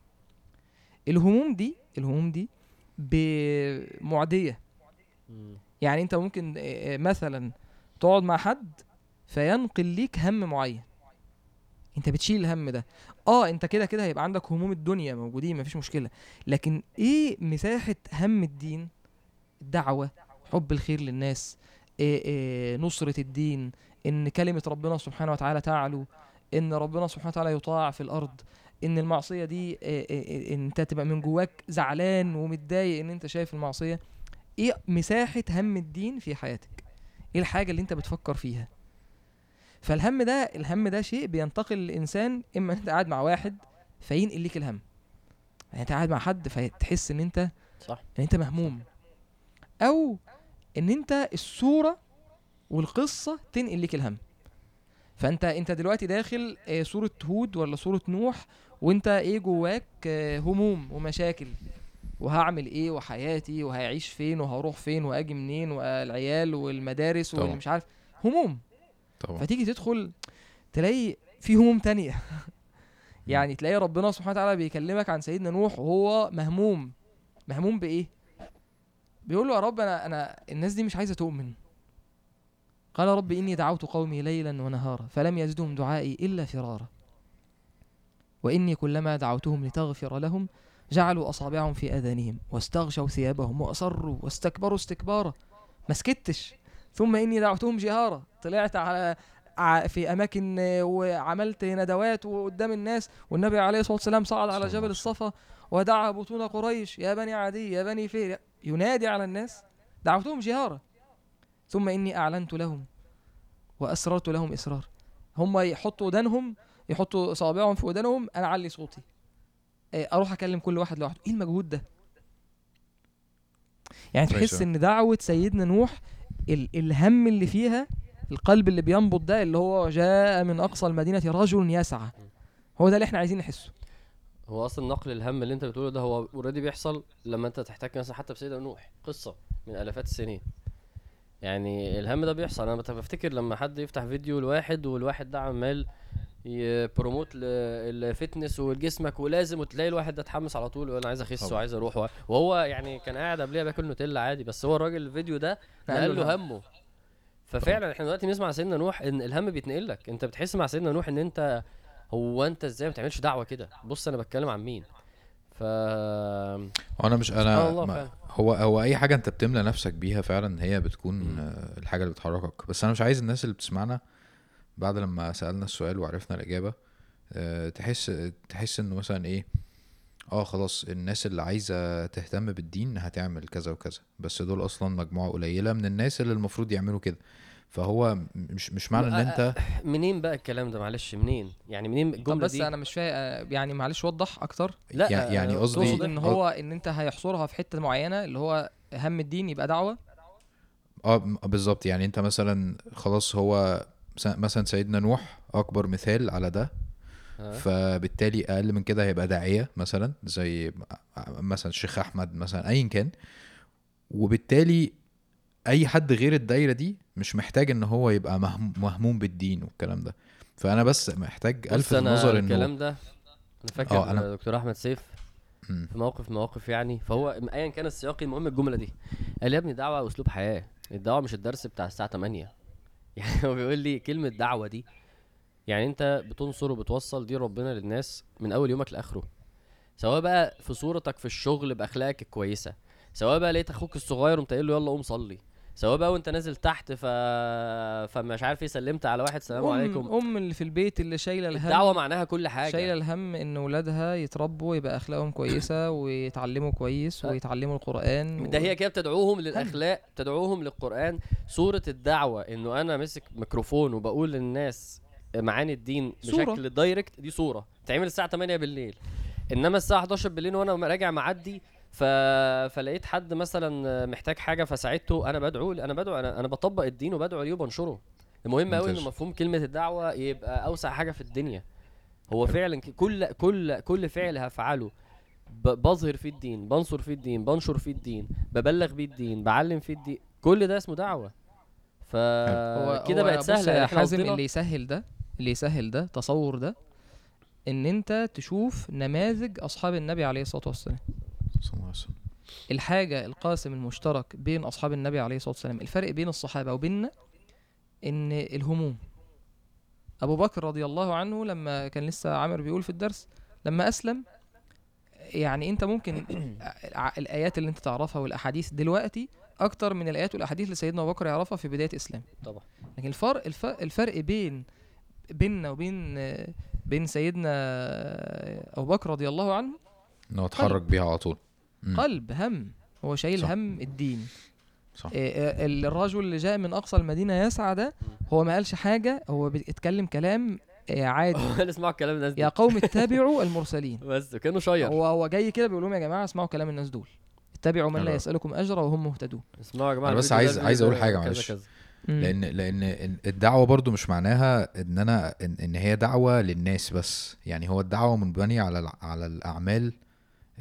الهموم دي الهموم دي معديه. يعني انت ممكن آه، آه، مثلا تقعد مع حد فينقل ليك هم معين. انت بتشيل الهم ده. آه انت كده كده هيبقى عندك هموم الدنيا موجودين مفيش مشكلة. لكن إيه مساحة هم الدين؟ الدعوه حب الخير للناس إيه إيه نصرة الدين إن كلمة ربنا سبحانه وتعالى تعلو. إن ربنا سبحانه وتعالى يطاع في الأرض إن المعصية دي إيه إيه إيه أنت تبقى من جواك زعلان ومتضايق إن أنت شايف المعصية إيه مساحة هم الدين في حياتك؟ إيه الحاجة اللي أنت بتفكر فيها؟ فالهم ده الهم ده شيء بينتقل للإنسان إما أنت قاعد مع واحد فينقل ليك الهم. يعني أنت قاعد مع حد فتحس إن أنت صح. إن أنت مهموم. أو إن أنت الصورة والقصة تنقل ليك الهم. فانت انت دلوقتي داخل آه، سوره هود ولا سوره نوح وانت إيه جواك؟ آه، هموم ومشاكل. وهعمل إيه؟ وحياتي؟ وهعيش فين؟ وهروح فين؟ وأجي منين؟ والعيال والمدارس طبعا. عارف. هموم. طبعا. فتيجي تدخل تلاقي في هموم تانية. يعني تلاقي ربنا سبحانه وتعالى بيكلمك عن سيدنا نوح وهو مهموم. مهموم بإيه؟ بيقول له يا رب أنا أنا الناس دي مش عايزة تؤمن. قال رب إني دعوت قومي ليلا ونهارا فلم يزدهم دعائي إلا فرارا. وإني كلما دعوتهم لتغفر لهم جعلوا أصابعهم في أذانهم واستغشوا ثيابهم وأصروا واستكبروا استكبارا. ما سكتش. ثم إني دعوتهم جهارا. طلعت على في أماكن آه، وعملت ندوات وقدام الناس والنبي عليه الصلاة والسلام صعد على جبل الصفا ودعا بطون قريش. يا بني عدي يا بني فيل ينادي على الناس. دعوتهم جهارا. ثم إني أعلنت لهم وأسررت لهم إسرار. هم يحطوا ودانهم يحطوا صوابعهم في ودانهم أنا أعلي صوتي. آه، أروح أكلم كل واحد لوحده. إيه المجهود ده؟ يعني ماشي. تحس إن دعوة سيدنا نوح ال الهم اللي فيها القلب اللي بينبض ده اللي هو جاء من أقصى المدينة رجل يسعى. هو ده اللي إحنا عايزين نحسه. هو أصلا نقل الهم اللي أنت بتقوله ده هو already بيحصل لما أنت تحتاج مثلا حتى بسيدنا نوح. قصة من آلافات السنين. يعني الهم ده بيحصل. أنا بفتكر لما حد يفتح فيديو لواحد والواحد ده عمال ي promote ال fitness وجسمك ولازم وتلاقي الواحد ده اتحمس على طول وأنا عايز أخس. وعايز أروح وهو يعني كان قاعد قبلها بياكل نوتيلا عادي بس هو الراجل الفيديو ده نقل له همه. ففعلا إحنا دلوقتي بنسمع سيدنا نوح إن الهم بيتنقل لك أنت بتحس مع سيدنا نوح إن أنت هو أنت إزاي ما تعملش دعوة كده؟ بص أنا بتكلم عن مين؟ ف أنا مش أنا الله ما. هو هو أي حاجة أنت بتملى نفسك بيها فعلا هي بتكون. آه، الحاجة اللي بتحركك بس أنا مش عايز الناس اللي بتسمعنا بعد لما سألنا السؤال وعرفنا الإجابة آه، تحس تحس إنه مثلا إيه آه خلاص الناس اللي عايزة تهتم بالدين هتعمل كذا وكذا بس دول أصلا مجموعة قليلة من الناس اللي المفروض يعملوا كده فهو مش مش معنى إن أنت منين بقى الكلام ده؟ معلش منين؟ يعني منين طب الجملة بس دي؟ أنا مش فاهم يعني معلش وضح أكتر. لا يع- يعني قصدي تقصد إن هو إن أنت هيحصرها في حتة معينة اللي هو هم الدين يبقى دعوة؟ آه بالظبط. يعني أنت مثلا خلاص هو مثلا سيدنا نوح أكبر مثال على ده آه. فبالتالي أقل من كده هيبقى داعية مثلا زي مثلا الشيخ أحمد مثلا ايا كان. وبالتالي أي حد غير الدايرة دي مش محتاج إن هو يبقى مهم- مهموم بالدين والكلام ده. فأنا بس محتاج ألفت أنا النظر الكلام انه ده أنا فاكر آه، أنا- دكتور أحمد سيف مم. في موقف مواقف يعني فهو م- ايا كان السياق المهم الجملة دي. قال يا ابني دعوه أسلوب حياة الدعوة مش الدرس بتاع الساعة 8 يعني هو بيقول لي كلمة دعوة دي يعني أنت بتنصر وبتوصل دي ربنا للناس من أول يومك لآخره. سواء بقى في صورتك في الشغل بأخلاقك الكويسه سواء بقى لقيت أخوك الصغير وانت قايل له يلا قوم صلي. سواء بقى وانت نازل تحت ف فمش عارف إيه سلمت على واحد سلام عليكم. أم اللي في البيت اللي شايلة الهم. الدعوة معناها كل حاجة. شايلة الهم إن ولادها يتربوا يبقى أخلاقهم كويسة ويتعلموا كويس. ويتعلموا القرآن ده هي كده بتدعوهم للأخلاق بتدعوهم للقرآن. صورة الدعوة إنه أنا ماسك ميكروفون وبقول للناس معاني الدين صورة. بشكل دايركت دي صورة تعمل الساعة 8 بالليل. إنما الساعة 11 بالليل وأنا راجع معدي ف... فلقيت حد مثلا محتاج حاجة فساعدته أنا بدعو أنا بدعو أنا, أنا بطبق الدين وبدعو عليه وبنشره. المهم قوي. انه مفهوم كلمة الدعوة يبقى أوسع حاجة في الدنيا. هو فعلا كل كل كل فعل هفعله بظهر فيه الدين بنصر فيه الدين بنشر فيه الدين ببلغ بيه الدين بعلم فيه الدين كل ده اسمه دعوة. هو فكده هو بقت سهلة يا إحنا قصدنا- اللي يسهل ده اللي يسهل ده تصور ده إن أنت تشوف نماذج أصحاب النبي عليه الصلاة والسلام. صلى الله عليه وسلم. الحاجة القاسم المشترك بين أصحاب النبي عليه الصلاة والسلام الفرق بين الصحابة وبيننا إن الهموم. أبو بكر رضي الله عنه لما كان لسه عامر بيقول في الدرس لما أسلم يعني أنت ممكن الآيات اللي أنت تعرفها والأحاديث دلوقتي أكتر من الآيات والأحاديث اللي سيدنا أبو بكر يعرفها في بداية إسلام. طبعا. لكن الفرق الف- الفرق بين بيننا وبين بين سيدنا أبو بكر رضي الله عنه إن هو اتحرك بيها على طول. مم. قلب هم. هو شايل صح. هم الدين. صح. إيه، الرجل اللي جاء من أقصى المدينة يسعى ده هو ما قالش حاجة هو بيتكلم كلام إيه، عادي. اسمعوا كلام الناس يا دي قوم اتبعوا المرسلين. بس كأنه شير. هو هو جاي كده بيقول لهم يا جماعة اسمعوا كلام الناس دول. اتبعوا من لا. يسألكم أجرا وهم مهتدون. اسمعوا يا جماعة أنا بس عايز- عايز حاجة كذا معلش. لأن لأن الدعوة برضو مش معناها إن أنا ان, إن هي دعوة للناس بس. يعني هو الدعوة منبنيه على الع- على الأعمال ال-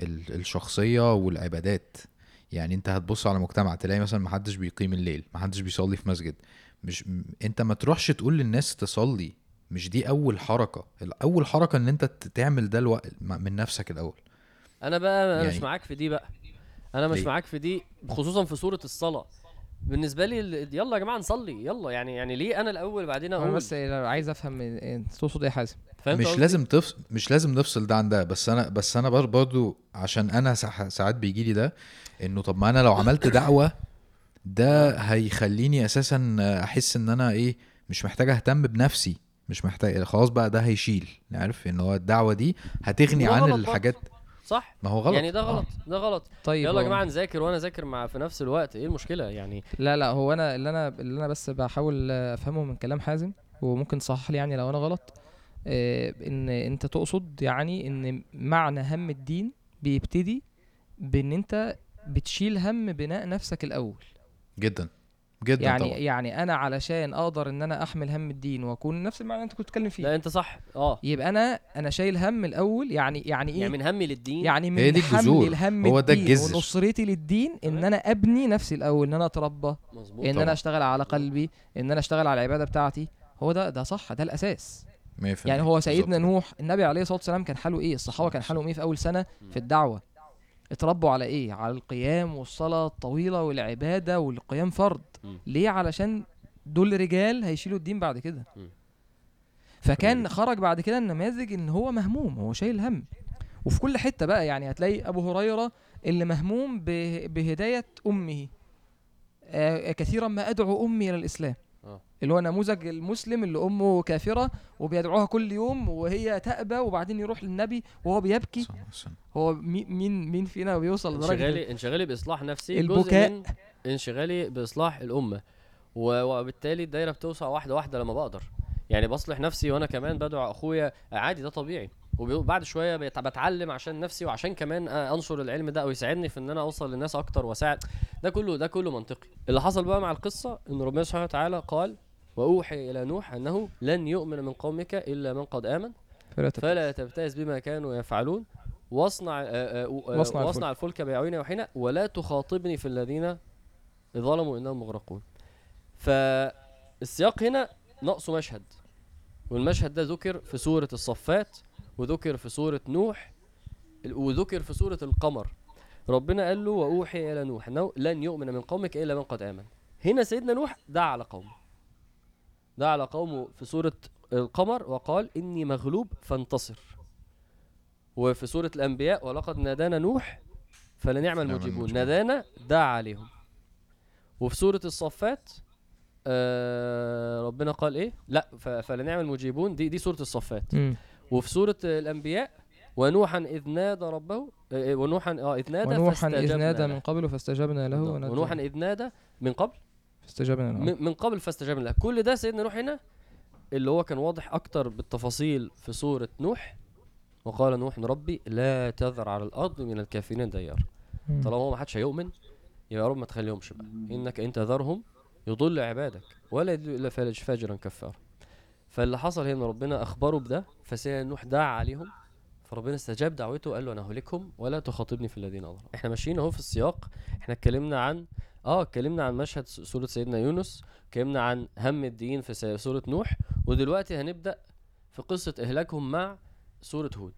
الشخصية والعبادات. يعني انت هتبص على مجتمع تلاقي مثلا محدش بيقيم الليل محدش بيصلي في مسجد. مش انت ما تروحش تقول للناس تصلي. مش دي أول حركة. اول حركة إن انت تعمل ده الوقت من نفسك الأول. أنا بقى أنا مش يعني- معاك في دي بقى. أنا مش ليه؟ معاك في دي خصوصا في سوره الصلاة. بالنسبة لي ال- يلا يا جماعة نصلي يلا. يعني يعني ليه أنا الأول بعدين أقول؟ بس عايز أفهم تقصد إيه يا حازم؟ فهمت مش قصدي؟ لازم تفصل مش لازم نفصل ده عن ده بس أنا بس أنا بر- برضو عشان أنا سا- ساعات بيجي لي ده إنه طب ما أنا لو عملت دعوة ده هيخليني أساسا أحس إن أنا إيه مش محتاج أهتم بنفسي مش محتاج خلاص بقى ده هيشيل عارف إن هو الدعوة دي هتغني عن. الحاجات صح ما هو غلط يعني ده آه. غلط ده غلط طيب يلا يا جماعة نذاكر وأنا أذاكر مع في نفس الوقت إيه المشكلة يعني لا لا هو أنا اللي أنا اللي أنا بس بحاول أفهمه من كلام حازم وممكن تصحح لي يعني لو أنا غلط آه، إن أنت تقصد يعني إن معنى هم الدين بيبتدي بإن أنت بتشيل هم بناء نفسك الأول. جدا. جدا يعني طبعا. يعني أنا علشان أقدر إن أنا أحمل هم الدين وأكون نفس المعنى اللي أنت كنت بتتكلم لا فيه أنت صح. آه. يبقى أنا أنا شايل هم الأول. يعني يعني إيه؟ يعني من همي للدين؟ يعني من هي دي حمل. الهم هو ده الجذر. ونصرتي للدين إن. أنا أبني نفسي الأول إن أنا أتربى مظبوط. إن طبعا. أنا أشتغل على قلبي إن أنا أشتغل على العبادة بتاعتي. هو ده ده صح ده الأساس. 100% يعني هو سيدنا بالظبط. نوح النبي عليه الصلاة والسلام كان حاله إيه؟ الصحابة كان حالهم إيه في أول سنة؟ في الدعوة. اتربوا على إيه؟ على القيام والصلاة الطويلة والعبادة والقيام فرض. مم. ليه؟ علشان دول رجال هيشيلوا الدين بعد كده. مم. فكان. خرج بعد كده النماذج إن هو مهموم هو شايل هم. وفي كل حتة بقى يعني هتلاقي أبو هريرة اللي مهموم به- بهداية أمه. آه كثيرا ما أدعو أمي إلى الإسلام. اللي هو نموذج المسلم اللي أمه كافرة وبيدعوها كل يوم وهي تأبى وبعدين يروح للنبي وهو بيبكي. هو مي- مين مين فينا بيوصل لدرجة انشغالي انشغالي بإصلاح نفسي البكاء. انشغالي بإصلاح الأمة. وبالتالي الدايرة بتوسع واحدة واحدة لما بقدر. يعني بصلح نفسي وأنا كمان بدعو أخويا عادي ده طبيعي. وبعد شوية بتعلم عشان نفسي وعشان كمان أنشر العلم ده أو يساعدني في إن أنا أوصل للناس أكتر وأساعد. ده كله ده كله منطقي. اللي حصل بقى مع القصة إن ربنا سبحانه وتعالى قال وأوحي إلى نوح أنه لن يؤمن من قومك إلا من قد آمن. فلا تبكي. فلا تبتئس بما كانوا يفعلون. واصنع آه، آه، آه، واصنع واصنع الفلك بأعيننا وحينا ولا تخاطبني في الذين ظلموا إنهم مغرقون. فالسياق هنا ناقصه مشهد والمشهد ده ذكر في سورة الصفات وذكر في سورة نوح وذكر في سورة القمر. ربنا قال له وأوحي إلى نوح أنه لن يؤمن من قومك إلا من قد آمن. هنا سيدنا نوح دعا على قومه. دعا على قومه في سورة القمر وقال إني مغلوب فانتصر. وفي سورة الأنبياء ولقد نادانا نوح فلنعم فلنعم المجيبون. نادانا دعا عليهم. وفي سورة الصفات آه ربنا قال إيه؟ لا فلنعم المجيبون. دي دي سورة الصفات. مم. وفي سورة الأنبياء ونوحا إذ نادى ربه آه، ونوحا آه إذ نادى ونوحا إذ نادى. من قبل فاستجبنا له ونوحا إذ نادى من قبل فاستجبنا له من قبل فاستجبنا له كل ده سيدنا نوح هنا اللي هو كان واضح أكتر بالتفاصيل في سورة نوح وقال نوح ربي لا تذر على الأرض من الكافرين ديار. طالما هو ما حدش هيؤمن يا رب ما تخليهمش بقى. إنك إن تذرهم يضل عبادك ولا يضل إلا فاجر- فاجرا كفارا. فاللي حصل هنا ربنا أخبره بده فسيدنا نوح دعا عليهم فربنا استجاب دعوته وقال له أنا ههلكهم ولا تخاطبني في الذين ظلموا إحنا ماشيين أهو في السياق إحنا اتكلمنا عن آه اتكلمنا عن مشهد سورة سيدنا يونس اتكلمنا عن هم الدين في سورة نوح ودلوقتي هنبدأ في قصة إهلاكهم مع سورة هود.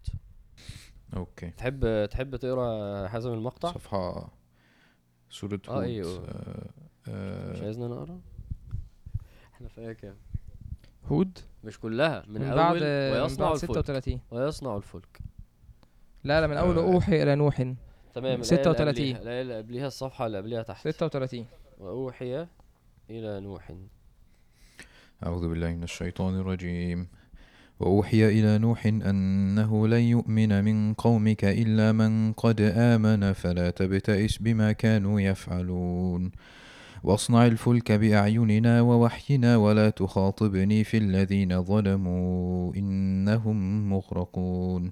okay. تحب تحب تقرأ حازم المقطع؟ صفحة سورة آه، هود أيوه. آه، مش آه، عايزنا نقرأ؟ إحنا في إيه كام هود؟ مش كلها من, من أول بعد من ويصنع بعد الفلك. 36 ويصنع الفلك. لا لا من أول آه. اوحي إلى نوح. تمام الآية اللي 36. قبليها- الآية اللي قبليها الصفحة اللي قبليها تحت. 36 وأوحي إلى نوح. أعوذ بالله من الشيطان الرجيم. وأوحي إلى نوح أنه لن يؤمن من قومك إلا من قد آمن فلا تبتئس بما كانوا يفعلون. وأصنع الفلك بأعيننا ووحينا ولا تخاطبني في الذين ظلموا إنهم مغرقون.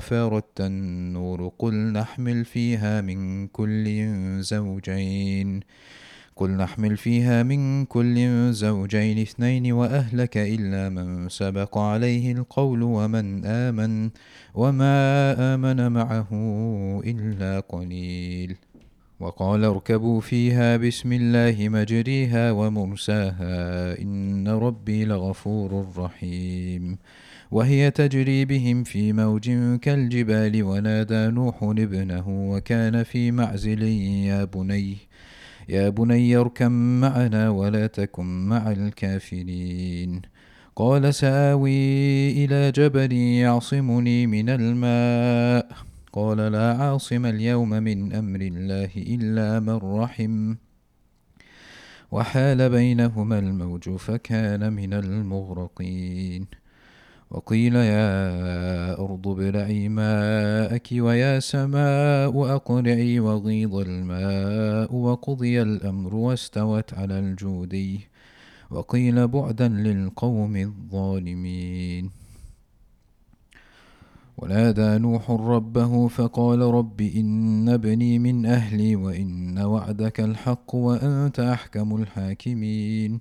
وفارت النور قل نحمل فيها من كل زوجين. قل نحمل فيها من كل زوجين اثنين وأهلك إلا من سبق عليه القول ومن آمن وما آمن معه إلا قليل. وقال اركبوا فيها بسم الله مجريها ومرساها إن ربي لغفور رحيم. وهي تجري بهم في موج كالجبال ونادى نوح ابنه وكان في معزل يا بني يا بني اركم معنا ولا تكن مع الكافرين. قال سآوي إلى جبل يعصمني من الماء. قال لا عاصم اليوم من أمر الله إلا من رحم. وحال بينهما الموج فكان من المغرقين. وقيل يا أرض ابلعي ماءك ويا سماء أقلعي وغيض الماء وقضي الأمر واستوت على الجودي وقيل بعدا للقوم الظالمين. ونادى نوح ربه فقال رب إن ابني من أهلي وإن وعدك الحق وأنت أحكم الحاكمين.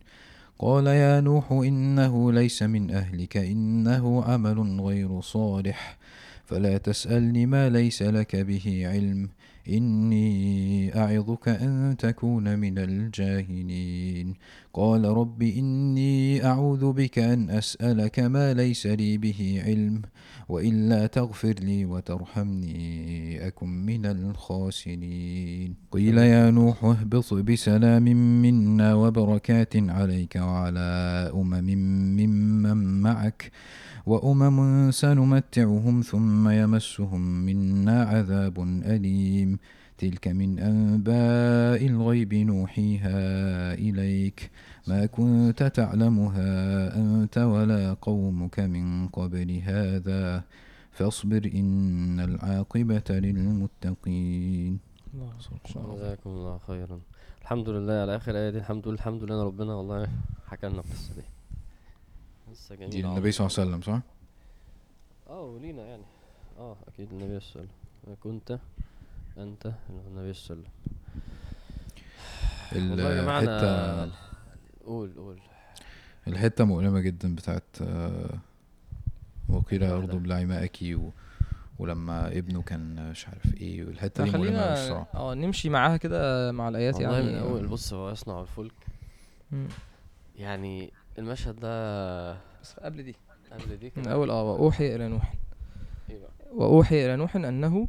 قال يا نوح إنه ليس من أهلك إنه عمل غير صالح. فلا تسألني ما ليس لك به علم. إني أعظك أن تكون من الجاهلين. قال رب إني أعوذ بك أن أسألك ما ليس لي به علم وإلا تغفر لي وترحمني أكن من الخاسرين. قيل يا نوح اهبط بسلام منا وبركات عليك وعلى أمم ممن معك. وأمم سنمتعهم ثم يمسهم منا عذاب أليم. تلك من أنباء الغيب نوحيها إليك. ما كنت تعلمها أنت ولا قومك من قبل هذا. فاصبر إن العاقبة للمتقين. الله. جزاكم الله خيرا. الحمد لله على آخر آية. دي الحمد لله الحمد لله ربنا. والله حكى لنا القصة دي قصه جميلة دي النبي صلى الله عليه وسلم صح؟ آه ولينا يعني. آه أكيد النبي صلى الله عليه وسلم. كنت أنت النبي صلى الله عليه وسلم. والله يا جماعة الحتة أنا قول قول. الحتة مؤلمة جدا بتاعت آه، وقيل. ابلعي ماءك و... ولما ابنه كان مش عارف إيه والحتة دي الصراحة آه نمشي معاها كده مع الآيات والله يعني. من أول بص هو يصنع الفلك. يعني المشهد ده بس قبل دي. قبل دي من كده أول آه وأوحي إلى نوح. إيه بقى؟ وأوحي إلى نوح أنه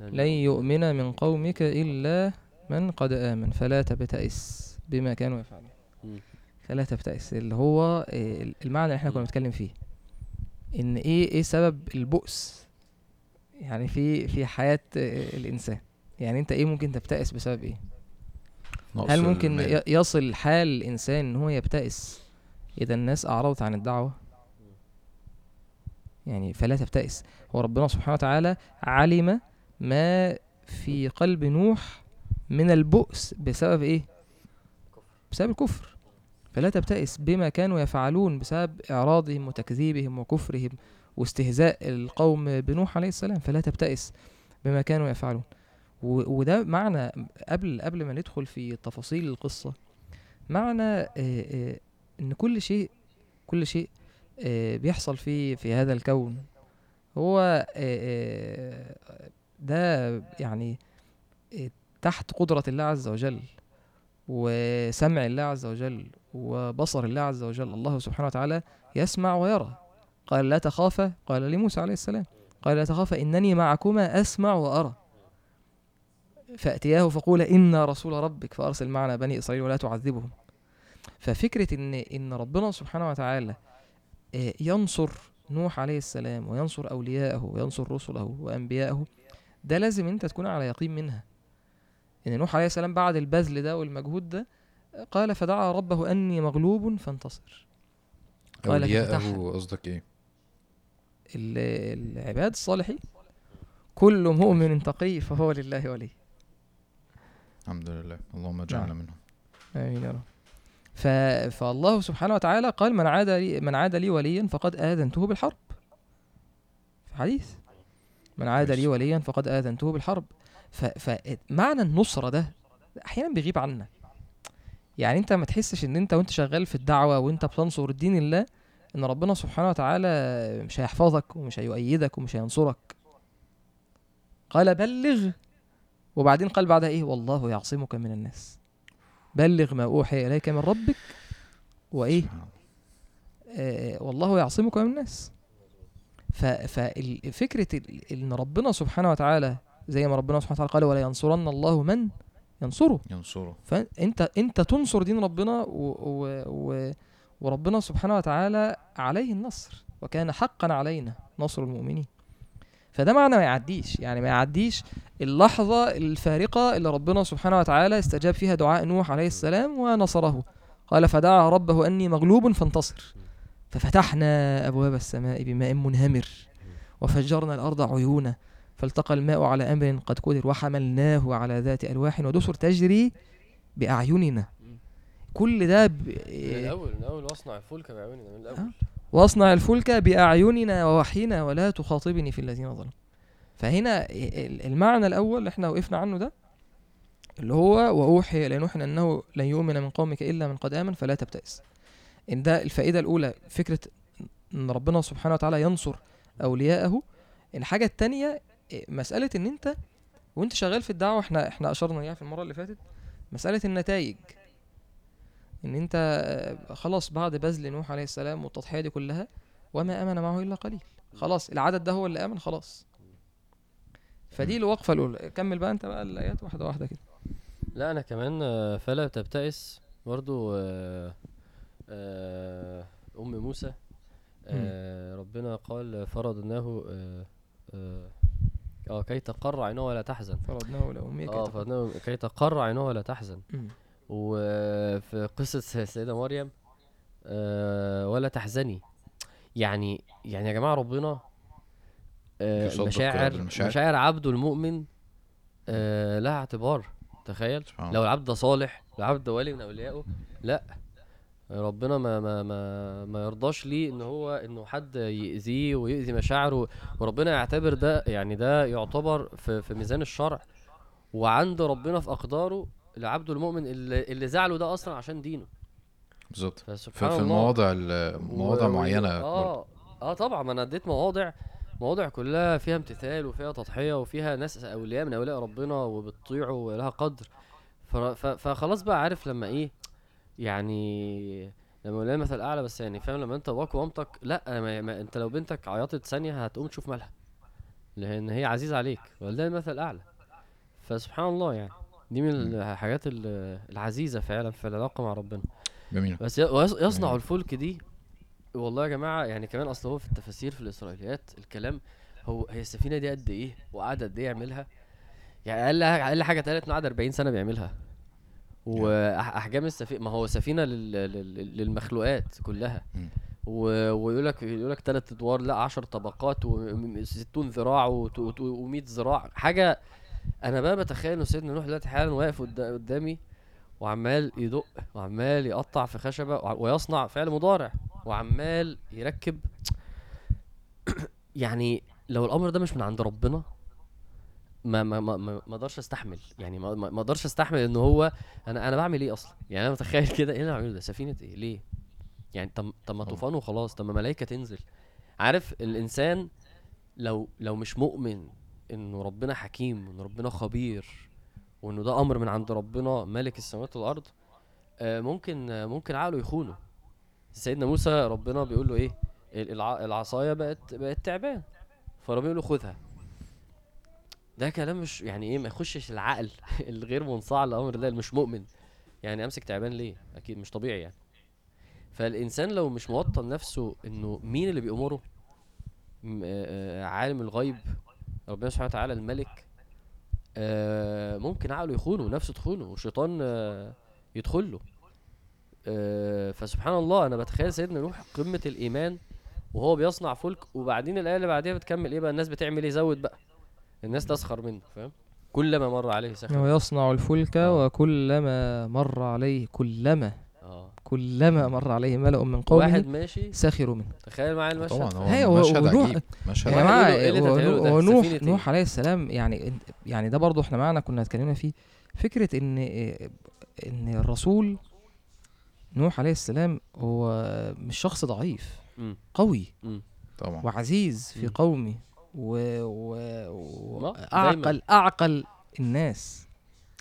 لن يؤمن. من قومك إلا من قد آمن. فلا تبتئس بما كانوا يفعلون. مم. فلا تبتئس. اللي هو آه، المعنى اللي إحنا كنا. بنتكلم فيه. إن إيه إيه سبب البؤس؟ يعني في في حياة آه، الإنسان. يعني أنت إيه ممكن تبتئس بسبب إيه؟ نقص هل ممكن المال. ي- يصل حال الإنسان إن هو يبتئس؟ إذا الناس أعرضت عن الدعوة. يعني فلا تبتئس. هو ربنا سبحانه وتعالى علم ما في قلب نوح من البؤس بسبب إيه؟ بسبب الكفر. فلا تبتئس بما كانوا يفعلون بسبب إعراضهم وتكذيبهم وكفرهم واستهزاء القوم بنوح عليه السلام. فلا تبتئس بما كانوا يفعلون. وده معنى قبل قبل ما ندخل في تفاصيل القصة معنى إن كل شيء كل شيء آه، بيحصل في في هذا الكون. هو آه، آه، ده يعني تحت قدرة الله عز وجل وسمع الله عز وجل وبصر الله عز وجل. الله سبحانه وتعالى يسمع ويرى. قال لا تخافا قال لموسى عليه السلام. قال لا تخافا إنني معكما أسمع وأرى. فأتياه فقول إنا رسول ربك فأرسل معنا بني إسرائيل ولا تعذبهم. ففكرة إن إن ربنا سبحانه وتعالى آه، ينصر نوح عليه السلام وينصر أولياءه وينصر رسله وأنبياءه ده لازم أنت تكون على يقين منها. إن نوح عليه السلام بعد البذل ده والمجهود ده قال فدعا ربه أني مغلوب فانتصر. قال أولياءه قصدك إيه؟ ال- العباد الصالحين كل مؤمن تقي فهو لله ولي. الحمد لله. اللهم اجعلنا نعم. منهم. آمين يا رب. ف... فالله سبحانه وتعالى قال من عاد لي من عاد لي وليا فقد آذنته بالحرب. في حديث. من عاد لي. وليا فقد آذنته بالحرب. ف... فمعنى النصرة ده أحيانا بيغيب عنا. يعني أنت ما تحسش إن أنت وأنت شغال في الدعوة وأنت بتنصر دين الله إن ربنا سبحانه وتعالى مش هيحفظك ومش هيؤيدك ومش هينصرك. قال بلغ. وبعدين قال بعدها إيه؟ والله يعصمك من الناس. بلغ ما أوحي إليك من ربك وإيه. آه والله يعصمك من الناس. ففكرة إن ربنا سبحانه وتعالى زي ما ربنا سبحانه وتعالى قال ولا ينصرن الله من ينصره. ينصره. فانت أنت تنصر دين ربنا و و و وربنا سبحانه وتعالى عليه النصر. وكان حقا علينا نصر المؤمنين. فده معنى ما يعديش. يعني ما يعديش اللحظة الفارقة اللي ربنا سبحانه وتعالى استجاب فيها دعاء نوح عليه السلام ونصره. قال فدعا ربه أني مغلوب فانتصر. ففتحنا أبواب السماء بماء منهمر وفجرنا الأرض عيونا فالتقى الماء على أمر قد قدر وحملناه على ذات ألواح ودسر تجري بأعيننا. كل ده ب... من الأول من الأول وأصنع الفلك بعيوننا من الأول. آه. واصنع الفلك بأعيننا ووحينا ولا تخاطبني في الذين ظلموا. فهنا ال- المعنى الأول اللي إحنا وقفنا عنه ده اللي هو وأوحي إلى نوح أنه لن يؤمن من قومك إلا من قد آمن فلا تبتئس. إن ده الفائدة الأولى فكرة إن ربنا سبحانه وتعالى ينصر أولياءه. الحاجة التانية إيه، مسألة إن أنت وأنت شغال في الدعوة إحنا إحنا أشرنا إياها في المرة اللي فاتت. مسألة النتائج. إن أنت آه، خلاص بعد بذل نوح عليه السلام والتضحية دي كلها وما آمن معه إلا قليل. خلاص العدد ده هو اللي آمن خلاص. فدي الوقفة الأولى. كمل بقى أنت بقى الآيات واحدة واحدة كده. لا أنا كمان آه، فلا تبتئس. برضو آه، أم موسى ربنا قال فرضناه آه كي تقر عينه ولا تحزن. فرضناه لأمية آه كي تقر. فرضناه كي تقر عينه ولا تحزن. وفي قصة السيدة مريم آه، ولا تحزني. يعني يعني يا جماعة ربنا آه، يصدق مشاعر. مشاعر عبده المؤمن آه، لها اعتبار. تخيل؟ لو العبد ده صالح لو العبد ده ولي من اوليائه لا. ربنا ما ما ما ما يرضاش ليه إن هو إنه حد يأذيه ويأذي مشاعره. وربنا يعتبر ده يعني ده يعتبر في في ميزان الشرع. وعند ربنا في أقداره لعبده المؤمن اللي, اللي زعله ده أصلا عشان دينه. بالظبط. في, فسبحان في الله. المواضع ال- مواضع و- معينة برضه. آه آه طبعا. ما أنا اديت مواضع مواضع كلها فيها امتثال وفيها تضحية وفيها ناس أولياء من أولياء ربنا وبتطيعه ولها قدر. فخلاص بقى عارف لما إيه يعني لما أقول مثل أعلى بس يعني فاهم لما أنت باباك ومامتك لا ما ما أنت لو بنتك عيطت ثانية هتقوم تشوف مالها لأن هي عزيزة عليك وده المثل الاعلى فسبحان الله يعني. دي من الحاجات ال- العزيزة فعلا في العلاقة مع ربنا. جميل. بس ي- ويص- يصنع يعني- الفلك دي والله يا جماعة يعني كمان أصل هو في التفاسير في الإسرائيليات الكلام هو هي السفينة دي قد إيه؟ وقعد قد إيه يعملها؟ يعني أقل أقل حاجة اتقالت انه قعد 40 سنة بيعملها. وأحجام السفينه ما هو سفينة لل... لل... للمخلوقات كلها. و... ويقول لك يقول لك ثلاث أدوار لا 10 طبقات و60 ذراع و100 ذراع. حاجة أنا بقى بتخيل ان سيدنا نوح دلوقتي حالا واقف قد- قدامي وعمال يدق وعمال يقطع في خشبة ويصنع فعل مضارع وعمال يركب. يعني لو الأمر ده مش من عند ربنا ما ما ما ما أقدرش أستحمل. يعني ما ما ما أقدرش أستحمل إن هو أنا أنا بعمل إيه أصلا؟ يعني أنا متخيل كده إيه اللي أنا بعمله ده؟ سفينة إيه؟ ليه؟ يعني طب طب ما. طوفان وخلاص طب ما ملائكة تنزل. عارف الإنسان لو لو مش مؤمن إنه ربنا حكيم وان ربنا خبير وإنه ده أمر من عند ربنا مالك السماوات والأرض آه، ممكن آه، ممكن عقله يخونه. سيدنا موسى ربنا بيقول له إيه؟ ال- الع- العصاية بقت بقت تعبان. فربنا بيقول له خذها. ده كلام مش يعني إيه؟ ما يخشش العقل الغير منصاع لأمر الله مش مؤمن. يعني أمسك تعبان ليه؟ أكيد مش طبيعي يعني. فالإنسان لو مش موطن نفسه إنه مين اللي آه، آه، عالم الغيب ربنا سبحانه وتعالى الملك آه، ممكن عقله يخونه نفسه تخونه والشيطان آه، يدخل له آه، فسبحان الله أنا بتخيل سيدنا نوح قمة الإيمان وهو بيصنع فلك وبعدين الآية اللي بعديها بتكمل إيه بقى؟ الناس بتعمل إيه؟ زود بقى. الناس تسخر منه فاهم؟ كلما مر عليه سخر. ويصنع الفلك آه. وكلما مر عليه كلما. آه كلما مر عليه ملأ من قومه واحد ماشي سخروا منه تخيل معايا المشهد طبعا هو مشهد ونوح- عجيب مشهد يا جماعة إيه؟ ونوح إيه؟ نوح عليه السلام يعني يعني ده برضه إحنا معانا كنا اتكلمنا فيه فكرة إن إن الرسول نوح عليه السلام هو مش شخص ضعيف. قوي طبعا وعزيز في. قومه و... واعقل أعقل الناس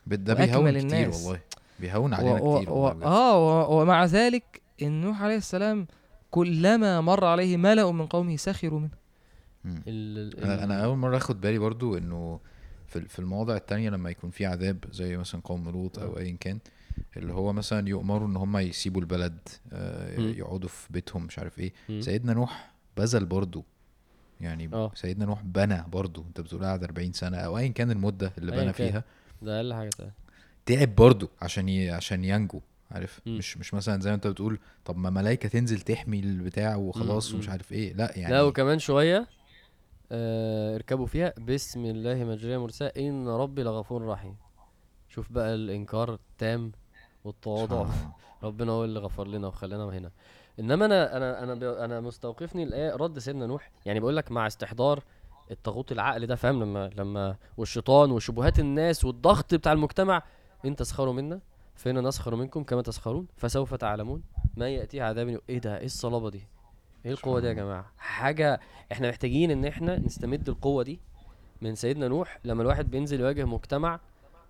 ده بيهون كتير الناس. والله بيهون. علينا و... كتير و... آه و... ومع ذلك إن نوح عليه السلام كلما مر عليه ملأ من قومه سخروا منه. ال... ال... أنا أنا أول مرة آخد بالي برضو إنه في في المواضع التانية لما يكون في عذاب زي مثلا قوم لوط أو ايا كان اللي هو مثلا يؤمروا إن هم يسيبوا البلد آه. يقعدوا في بيتهم مش عارف إيه مم. سيدنا نوح بذل برضو يعني آه. سيدنا نوح بنى برضو أنت بتقول قعد 40 سنة أو ايا كان المدة اللي بنى كان. فيها ده أقل حاجة تعب برضو عشان ي... عشان ينجو عارف؟ مم. مش مش مثلا زي ما أنت بتقول طب ما ملائكه تنزل تحمي البتاع وخلاص مم. ومش عارف إيه. لا يعني لا وكمان شوية آه اركبوا فيها. بسم الله مجريها مرساها إن ربي لغفور رحيم. شوف بقى الإنكار التام والتواضع. ربنا هو اللي غفر لنا وخلانا هنا. إنما أنا أنا أنا أنا مستوقفني الايه رد سيدنا نوح. يعني بقول لك مع استحضار الطاغوت العقل ده فاهم؟ لما لما والشيطان وشبهات الناس والضغط بتاع المجتمع إن تسخروا منا فإن نسخر منكم كما تسخرون فسوف تعلمون ما يأتيه عذاب إيه ده؟ إيه الصلابة دي؟ إيه القوة دي يا جماعة؟ حاجة إحنا محتاجين إن إحنا نستمد القوة دي من سيدنا نوح لما الواحد بينزل يواجه مجتمع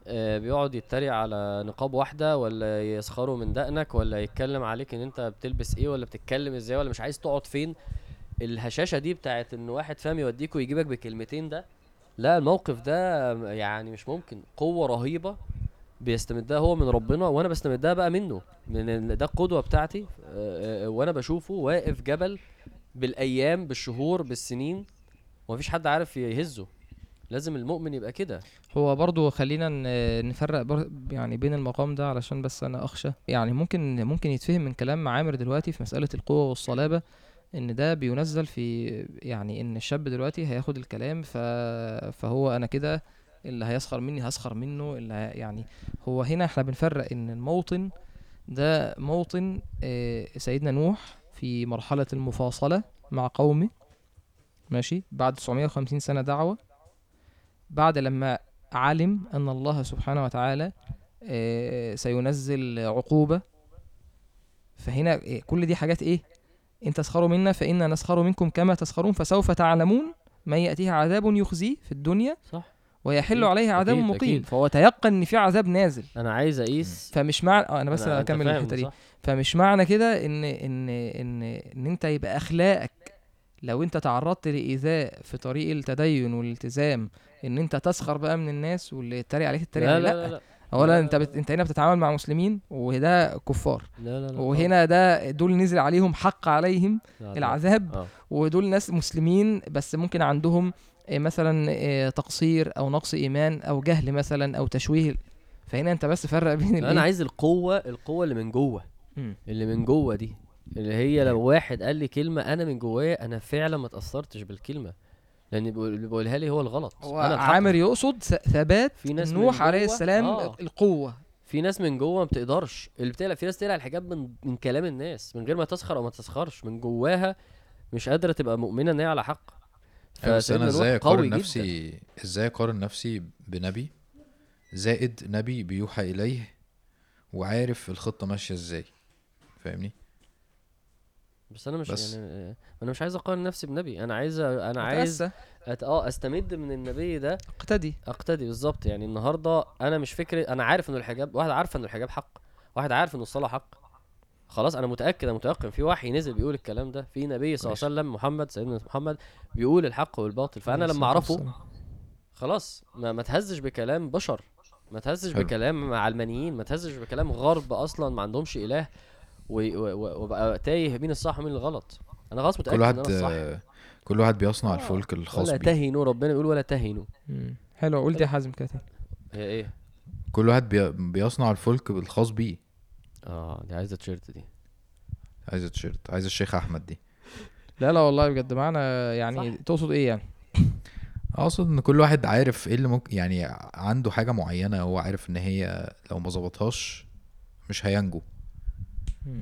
آه، بيقعد يتريق على نقاب واحدة ولا يسخروا من دقنك ولا يتكلم عليك إن أنت بتلبس إيه ولا بتتكلم إزاي ولا مش عايز تقعد فين. الهشاشة دي بتاعت إن واحد فاهم يوديك ويجيبك بكلمتين ده لا الموقف ده يعني مش ممكن. قوة رهيبة. بيستمدها هو من ربنا وأنا بستمدها بقى منه من ال- ده القدوة بتاعتي آه، آه، وأنا بشوفه واقف جبل بالأيام بالشهور بالسنين ومفيش حد عارف يهزه. لازم المؤمن يبقى كده. هو برضو خلينا نفرق بر يعني بين المقام ده علشان بس أنا أخشى. يعني ممكن ممكن يتفهم من كلام عامر دلوقتي في مسألة القوة والصلابة إن ده بينزل في يعني إن الشاب دلوقتي هياخد الكلام ف فهو أنا كده اللي هيسخر مني هسخر منه اللي يعني هو هنا إحنا بنفرق إن الموطن ده موطن آه، سيدنا نوح في مرحلة المفاصلة مع قومه ماشي؟ بعد 950 سنة دعوة بعد لما علم أن الله سبحانه وتعالى آه، سينزل عقوبة. فهنا إيه، كل دي حاجات إيه؟ إن تسخروا منا فإنا نسخر منكم كما تسخرون فسوف تعلمون من يأتيه عذاب يخزيه في الدنيا. صح. ويحل عليه عذاب أكيد، مقيم. أكيد. فهو تيقن إن في عذاب نازل. أنا عايز أقيس. فمش معنى آه أنا بس أنا- فاهم الحتة دي؟ فمش معنى كده إن إن إن إن أنت يبقى أخلاقك لو أنت تعرضت لإيذاء في طريق التدين والالتزام إن أنت تسخر بقى من الناس واللي يتريق عليك تتريق لا لا لأ, لا لا. اولا لا، أنت لا، بت... أنت هنا بتتعامل مع مسلمين وده كفار. لا لا لا وهنا ده دول نزل عليهم حق عليهم لا، لا. العذاب آه. ودول ناس مسلمين بس ممكن عندهم آه، مثلا آه، تقصير أو نقص إيمان أو جهل مثلا أو تشويه. فهنا أنت بس فرق بين أنا؟ عايز القوة القوة اللي من جوه. اللي من جوه دي. اللي هي لو واحد قال لي كلمة أنا من جوايا أنا فعلا ما اتاثرتش بالكلمة. لأن اللي بيقولها لي هو الغلط. هو أنا الحق. عامر يقصد ثبات في ناس نوح عليه السلام آه. القوة. في ناس من جوه ما بتقدرش. اللي بتقلق في ناس تقلق الحجاب من من كلام الناس. من غير ما تسخر أو ما تسخرش. من جواها مش قادرة تبقى مؤمنة إن هي على حق. بس أنا إزاي أقارن جدا. نفسي إزاي أقارن نفسي بنبي؟ زائد نبي بيوحى إليه وعارف الخطة ماشية إزاي. فاهمني؟ بس أنا مش بس. يعني أنا مش عايز أقارن نفسي بنبي. أنا عايز أنا عايز أت... آه أستمد من النبي ده. أقتدي. أقتدي بالظبط. يعني النهارده أنا مش فكرة أنا عارف إنه الحجاب واحد عارف إنه الحجاب حق واحد عارف إنه الصلاة حق. خلاص أنا متأكد أنا متيقن في وحي نزل بيقول الكلام ده في نبي صلى الله عليه وسلم محمد سيدنا محمد بيقول الحق والباطل فأنا لما أعرفه. خلاص ما, ما تهزش بكلام بشر ما تهزش حلو. بكلام علمانيين ما تهزش بكلام غرب أصلا ما عندهمش إله و- و- و- وبقى تايه مين الصح ومين الغلط أنا خلاص متأكد كل إن واحد أنا الصح آه، كل واحد بيصنع آه، الفلك الخاص ولا بيه تهنوا ربنا بيقول ولا تهنوا مم. حلو قلت يا حازم كده. هي إيه كل واحد بي... بيصنع الفلك الخاص بيه آه دي عايزة تيشيرت دي. عايز التيشيرت عايز الشيخ أحمد دي. لا لا والله بجد معنى يعني صح. تقصد إيه يعني؟ أقصد إن كل واحد عارف إيه اللي ممكن يعني عنده حاجة معينة هو عارف إن هي لو ما ظبطهاش مش هينجو.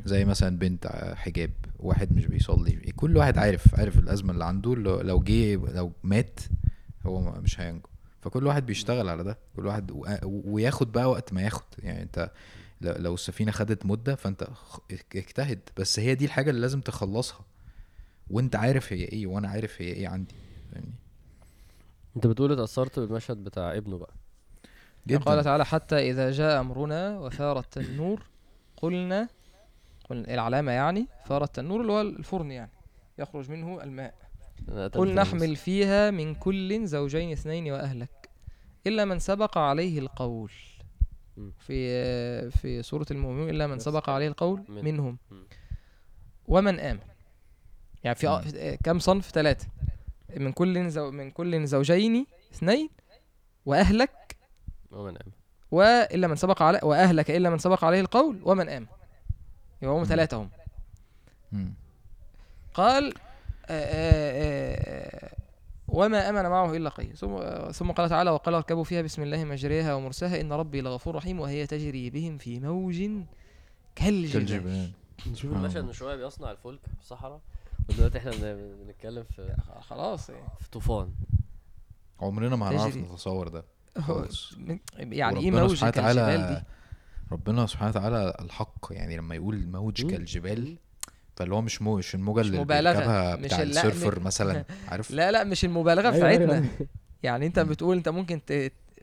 زي مثلا بنت حجاب واحد مش بيصلي. كل واحد عارف عارف الأزمة اللي عنده. لو لو جه لو مات هو مش هينجو. فكل واحد بيشتغل على ده. كل واحد وياخد بقى وقت ما ياخد. يعني أنت لو السفينة خدت مدة فانت اجتهد. بس هي دي الحاجة اللي لازم تخلصها. وانت عارف هي إيه وأنا عارف هي إيه عندي. فاهمني؟ انت بتقول اتأثرت بالمشهد بتاع ابنه بقى. قال تعالى حتى إذا جاء أمرنا وفار التنور قلنا قلنا العلامة يعني فار التنور اللي هو الفرن يعني يخرج منه الماء. قل. نحمل فيها من كل زوجين اثنين وأهلك إلا من سبق عليه القول. في في سورة المؤمنون إلا من. سبق عليه القول من- منهم. ومن آمن يعني في. آه، كم صنف ثلاثة من كل زو من كل زوجين اثنين وأهلك ومن آمن وإلا من سبق على وأهلك إلا من سبق عليه القول ومن آمن يبقى هم مم. ثلاثة هم. قال آآ آآ وما آمن معه إلا قليل ثم ثم قال تعالى وقال اركبوا فيها بسم الله مجريها ومرساها إن ربي لغفور رحيم وهي تجري بهم في موج كالجبال كالجبال شوف سبحان المشهد. من شوية بيصنع الفلك في الصحراء ودلوقتي إحنا بن- بنتكلم في خلاص يعني في طوفان عمرنا ما هنعرف. نتصور ده خالص. يعني إيه موج سبحانه كالجبال دي ربنا سبحانه وتعالى الحق يعني لما يقول موج. كالجبال فاللي هو مش مو مش الموجة اللي مبالغة، بيركبها مش بتاع السيرفر مثلا عارف لا لا مش المبالغة أيوة، بتاعتنا أيوة. يعني أنت. بتقول أنت ممكن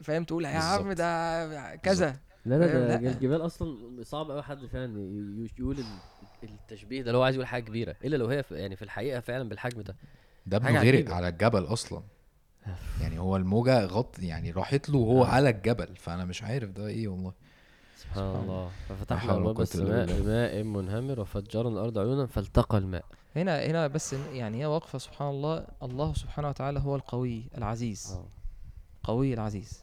فاهم تقول يا عم. ده كذا لا لا؟ ده. الجبال أصلا صعب قوي حد فعلا يقول ال- التشبيه ده اللي هو عايز يقول حاجة كبيرة إلا لو هي يعني في الحقيقة فعلا بالحجم ده ده ابنه غرق. على الجبل أصلا يعني هو الموجة غط يعني راحت له وهو. على الجبل فأنا مش عارف ده إيه والله سبحان الله. ففتحنا إلا السماء. بماء منهمر وفجرنا الأرض عيونا فالتقى الماء. هنا هنا بس يعني هي واقفة سبحان الله. الله سبحانه وتعالى هو القوي العزيز. آه. قوي العزيز.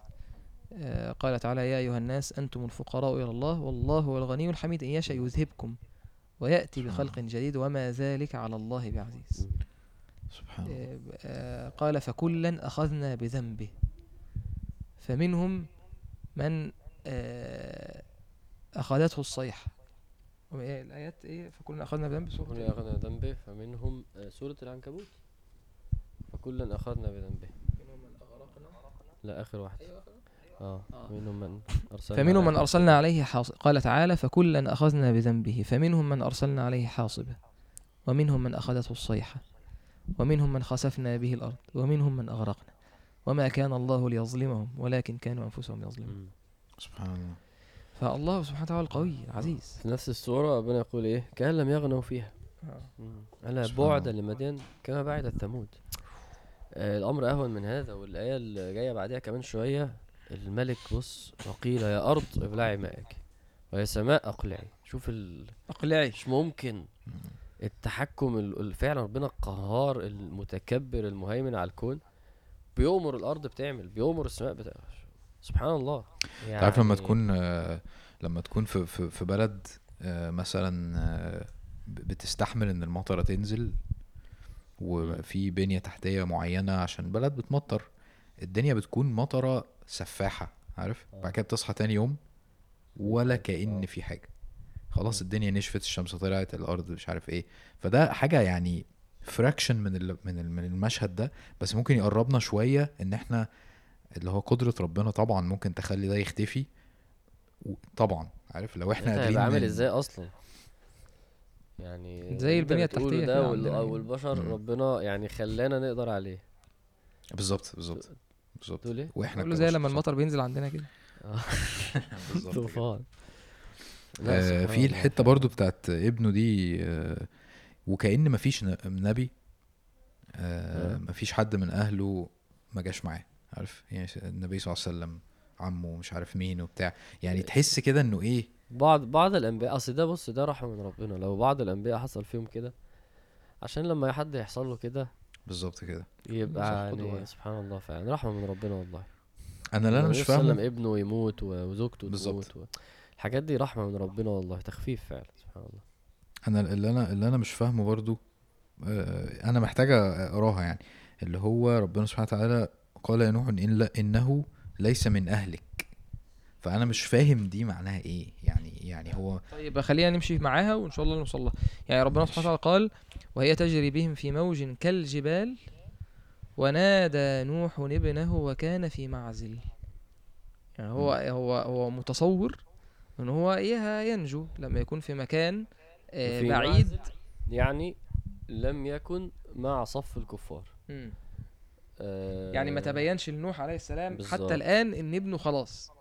آه، قال تعالى يا أيها الناس أنتم الفقراء إلى الله والله هو الغني الحميد. إن يشاء يذهبكم ويأتي بخلق جديد وما ذلك على الله بعزيز. سبحان الله. آه، قال فكلا أخذنا بذنبه. فمنهم من آه، أخذته الصيحة. وإيه الآيات إيه؟ فكلنا أخذنا بذنبه سورة كل إيه؟ أخذنا بذنبه فمنهم آه، سورة العنكبوت. فكلا أخذنا بذنبه. لا آخر واحد. آه منهم من أرسلنا فمنهم من أرسلنا عليه حاصب قال تعالى فكلا أخذنا بذنبه. فمنهم من أرسلنا عليه حاصبا. ومنهم من أخذته الصيحة. ومنهم من خسفنا به الأرض. ومنهم من أغرقنا. وما كان الله ليظلمهم ولكن كانوا أنفسهم يظلمون. سبحان الله. فالله سبحانه وتعالى القوي العزيز في نفس السورة ربنا يقول إيه؟ كأن لم يغنوا فيها. مم. ألا بعدا. لمدين؟ كما بعدت ثمود آه الأمر أهون من هذا والآية اللي جاية بعدها كمان شوية. الملك بص وقيل يا أرض ابلعي مائك ويا سماء أقلعي. شوف ال... أقلعي. مش ممكن. التحكم ال- ال- فعلا ربنا القهار المتكبر المهيمن على الكون. بيؤمر الأرض بتعمل بيؤمر السماء بتعمل. سبحان الله. يعني تعرف لما تكون آه، لما تكون في في في بلد آه، مثلا آه، بتستحمل إن المطرة تنزل وفي بنية تحتية معينة عشان البلد بتمطر الدنيا بتكون مطرة سفاحة عارف؟ بعد كده بتصحى تاني يوم ولا كأن في حاجة. خلاص الدنيا نشفت الشمس طلعت الأرض مش عارف إيه. فده حاجة يعني فراكشن من من المشهد ده بس ممكن يقربنا شوية إن إحنا اللي هو قدرة ربنا طبعا ممكن تخلي ده يختفي طبعا عارف لو إحنا قادرين هيبقى عامل إزاي أصلا يعني زي بتقوله التحتية ده. والبشر مم. ربنا يعني خلانا نقدر عليه بالظبط بالظبط بالظبط تقول إيه وإحنا زي لما. المطر بينزل عندنا كده بالظبط. طوفان آه في الحتة. برضو بتاعت ابنه دي آه وكأن مفيش نبي آه آه. مفيش حد من أهله ما جاش معاه عارف؟ يعني النبي صلى الله عليه وسلم عمه مش عارف مين وبتاع. يعني تحس كده إنه إيه؟ بعض بعض الأنبياء أصل ده بص ده رحمه من ربنا. لو بعض الأنبياء حصل فيهم كده عشان لما حد يحصل له كده بالظبط كده. يبقى يعني. سبحان الله فعلا. رحمه من ربنا والله. أنا اللي أنا النبي مش صلى الله عليه فاهمه. وسلم ابنه يموت وزوجته بالظبط. تموت و... الحاجات دي رحمه من ربنا والله. تخفيف فعلا سبحان الله. أنا اللي أنا اللي أنا مش فاهمه برضو آه، أنا محتاج أقراها يعني. اللي هو ربنا سبحانه وتعالى قال يا نوح إن لا إنه ليس من أهلك. فأنا مش فاهم دي معناها إيه. يعني يعني هو طيب خلينا نمشي معاها وإن شاء الله نوصل لها. يعني ربنا سبحانه وتعالى قال وهي تجري بهم في موج كالجبال ونادى نوح ابنه وكان في معزل. يعني هو هو هو متصور إن هو إيه ينجو لما يكون في مكان آه، في بعيد. معزل يعني لم يكن مع صف الكفار. مم. آه يعني ما تبينش لنوح عليه السلام بالظبط. حتى الآن إن ابنه خلاص